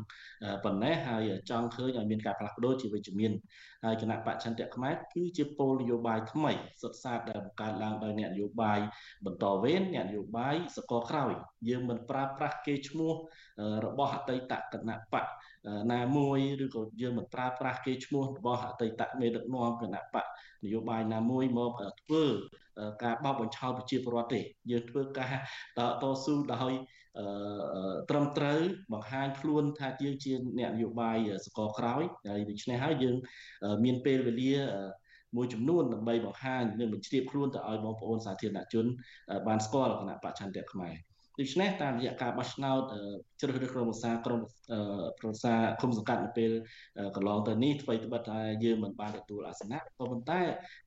ប៉ុណ្ណេះហើយចង់ឃើញឲ្យមានការផ្លាស់ប្ដូរជាវិជ្ជមានហើយគណៈបច្ឆន្ទៈខ្មែរគឺជាគោលនយោបាយថ្មីសុទ្ធសាធដែលបង្កើតឡើងដោយអ្នកនយោបាយបន្តវេនអ្នកនយោបាយសកលក្រោយយើងមិនប្រើប្រាស់គេឈ្មោះរបស់អតីតគណៈបក ណាមួយឬក៏យើងមិនប្រើប្រាស់គេឈ្មោះរបស់អតីតមេដឹកនាំគណៈបកនយោបាយណាមួយមកធ្វើការបោកបញ្ឆោតប្រជាពលរដ្ឋទេយើងធ្វើការតស៊ូដោយត្រឹមត្រូវបង្ហាញខ្លួនថាយើងជាអ្នកនយោបាយសកលក្រោយហើយដូច្នេះហើយយើងមានពេលវេលាមួយចំនួនដើម្បីបង្ហាញនិងបញ្ជ្រាបខ្លួនទៅឲ្យបងប្អូនសាធារណជនបានស្គាល់គណៈបច្ឆន្ទៈខ្មែរ ដូច្នេះតាមរយៈការបោះឆ្នោតជ្រើសរើសក្រុមប្រឹក្សាក្រុមប្រឹក្សាគុំសង្កាត់នៅពេលកន្លងទៅនេះអ្វីត្បិតថាយើងមិនបានទទួលអាសនៈក៏ប៉ុន្តែ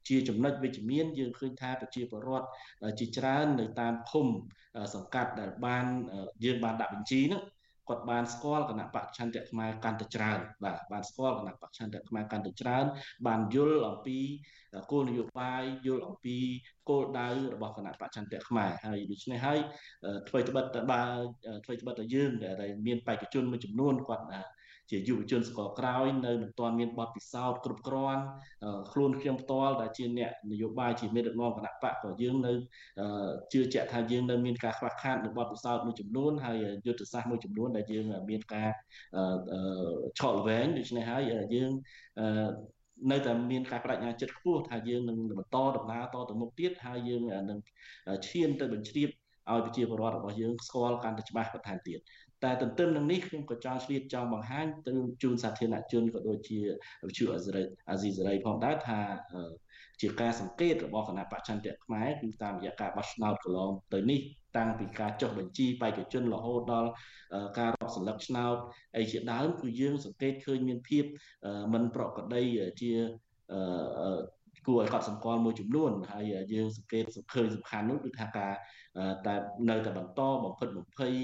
ជាចំណុចវិជ្ជមានយើងឃើញថាប្រជាពលរដ្ឋជាច្រើននៅតាមឃុំសង្កាត់ដែលបានយើងបានដាក់បញ្ជីនោះ គាត់បានស្គាល់គណៈបច្ឆន្ទៈខ្មែរកាន់តែច្រើនបាទបានស្គាល់គណៈបច្ឆន្ទៈខ្មែរកាន់តែច្រើន បានយល់អំពីគោលនយោបាយយល់អំពីគោលដៅរបស់គណៈបច្ឆន្ទៈខ្មែរហើយដូច្នេះហើយអ្វីត្បិតតែបើអ្វីត្បិតតែយើងដែលមានបេក្ខជនមួយចំនួនគាត់ ជាយុវជនសកលក្រោយនៅមិនទាន់មានបទពិសោធន៍គ្រប់គ្រាន់ខ្លួនខ្ញុំផ្ទាល់ដែលជាអ្នកនយោបាយជាមេដឹកនាំគណៈបកក៏យើងនៅជឿជាក់ថាយើងនៅមានការខ្វះខាតនៅបទពិសោធន៍មួយចំនួនហើយយុទ្ធសាស្ត្រមួយចំនួនដែលយើងមានការឆក់ល្វែងដូច្នេះហើយយើងនៅតែមានការបដិញ្ញាចិត្តខ្ពស់ថាយើងនឹងបន្តដំណើរតទៅមុខទៀតហើយយើងនឹងឈានទៅបញ្ជ្រាបឲ្យប្រជាពលរដ្ឋរបស់យើងស្គាល់កាន់តែច្បាស់បន្ថែមទៀត តែទន្ទឹមនឹងនេះខ្ញុំក៏ចង់ឆ្លៀតចង់បង្ហាញទៅជូនសាធារណជនក៏ដូចជាវិទ្យុអាស៊ីសេរីផងដែរថាជាការសង្កេតរបស់គណៈបច្ឆន្ទៈខ្មែរគឺតាមរយៈការបោះឆ្នោតកន្លងទៅនេះតាំងពីការចុះបញ្ជីបេក្ខជនរហូតដល់ការរាប់សន្លឹកឆ្នោតអីជាដើមគឺយើងសង្កេតឃើញមានភាពមិនប្រក្រតីជាគួរឲ្យកត់សម្គាល់មួយចំនួនហើយយើងសង្កេតឃើញសំខាន់នោះគឺថាការតែនៅតែបន្តបំផិតបំភ័យ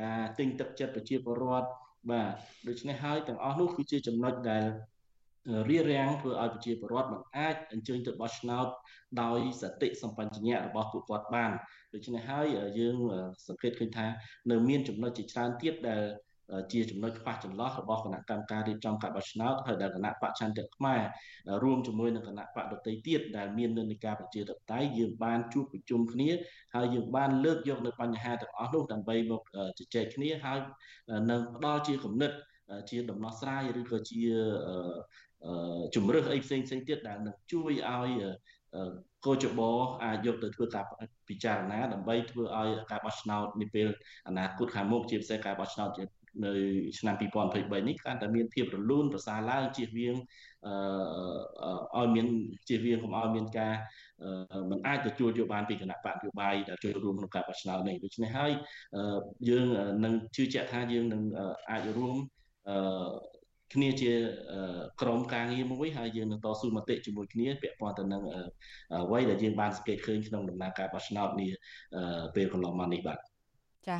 ការទិញទឹកចិត្តប្រជាពលរដ្ឋបាទដូច្នេះហើយទាំងអស់នោះគឺជាចំណុចដែលរារាំងធ្វើឲ្យប្រជាពលរដ្ឋមិនអាចអញ្ជើញទៅបោះឆ្នោតដោយសតិសម្បញ្ញៈរបស់ពួកគាត់បានដូច្នេះហើយយើងសង្កេតឃើញថានៅមានចំណុចជាច្រើនទៀតដែល ជាចំណុចខ្វះចន្លោះរបស់គណៈកម្មការរៀបចំការបោះឆ្នោតហើយដែលគណៈបច្ឆន្ទៈខ្មែររួមជាមួយនឹងគណៈបកដទៃទៀតដែលមាននិន្នាការប្រជាធិបតេយ្យយើងបានជួបប្រជុំគ្នាហើយយើងបានលើកយកនៅបញ្ហាទាំងអស់នោះដើម្បីមកជជែកគ្នាហើយនឹងផ្ដល់ជាគំនិតជាដំណោះស្រាយឬក៏ជាជំរឿសអីផ្សេងផ្សេងទៀតដែលនឹងជួយឲ្យកោចបអាចយកទៅធ្វើការពិចារណាដើម្បីធ្វើឲ្យការបោះឆ្នោតនាពេលអនាគតខាងមុខជាពិសេសការបោះឆ្នោត នៅឆ្នាំ2023នេះកាន់តែមានភាពរលូនប្រសើរឡើងជៀសវាងអឺឲ្យមានជៀសវាងកុំឲ្យមានការមិនអាចទទួលយកបានពីគណៈបកនយោបាយដែលចូលរួមក្នុងការបោះឆ្នោតនេះដូច្នេះហើយយើងនឹងជឿជាក់ថាយើងនឹងអាចរួមគ្នាជាក្រុមការងារមួយហើយយើងនឹងតស៊ូមតិជាមួយគ្នាពាក់ព័ន្ធទៅនឹងអ្វីដែលយើងបានសង្កេតឃើញក្នុងដំណើរការបោះឆ្នោតនេះពេលកន្លងមកនេះបាទចា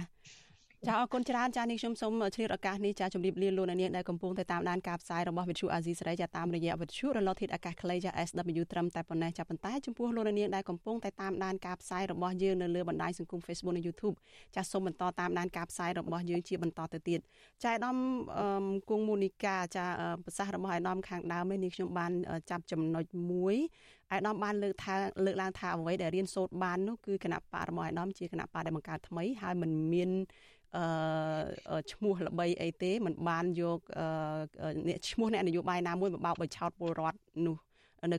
ចាអរគុណច្រើនចានេះខ្ញុំសូមឆ្លៀតឱកាសនេះចាជម្រាបលាលោកអ្នកនាងដែលកំពុងតែតាមដានការផ្សាយរបស់វិទ្យុអាស៊ីសេរីចាតាមរយៈវិទ្យុរលកធាតុអាកាសខ្លីចា SW ត្រឹមតែប៉ុណ្ណេះចាប៉ុន្តែចំពោះលោកអ្នកនាងដែលកំពុងតែតាមដានការផ្សាយរបស់យើងនៅលើបណ្ដាញសង្គម Facebook និង YouTube ចាសូមបន្តតាមដានការផ្សាយរបស់យើងជាបន្តទៅទៀតចាអាដាមគង់មូនីកាចាប្រសាសន៍របស់អាដាមខាងដើមនេះខ្ញុំបានចាប់ចំណុចមួយអាដាមបានលើកថាលើកឡើងថាអ្វីដែលរៀនសូត្របាននោះគឺគណៈបករបស់អាដាមជាគណៈបកដែលបង្កើតថ្មីហើយมันមាន អឺឈ្មោះល្បីអីទេมันបានយកអ្នកឈ្មោះអ្នកនយោបាយណាមួយមកបោកបិឆោតពលរដ្ឋនោះ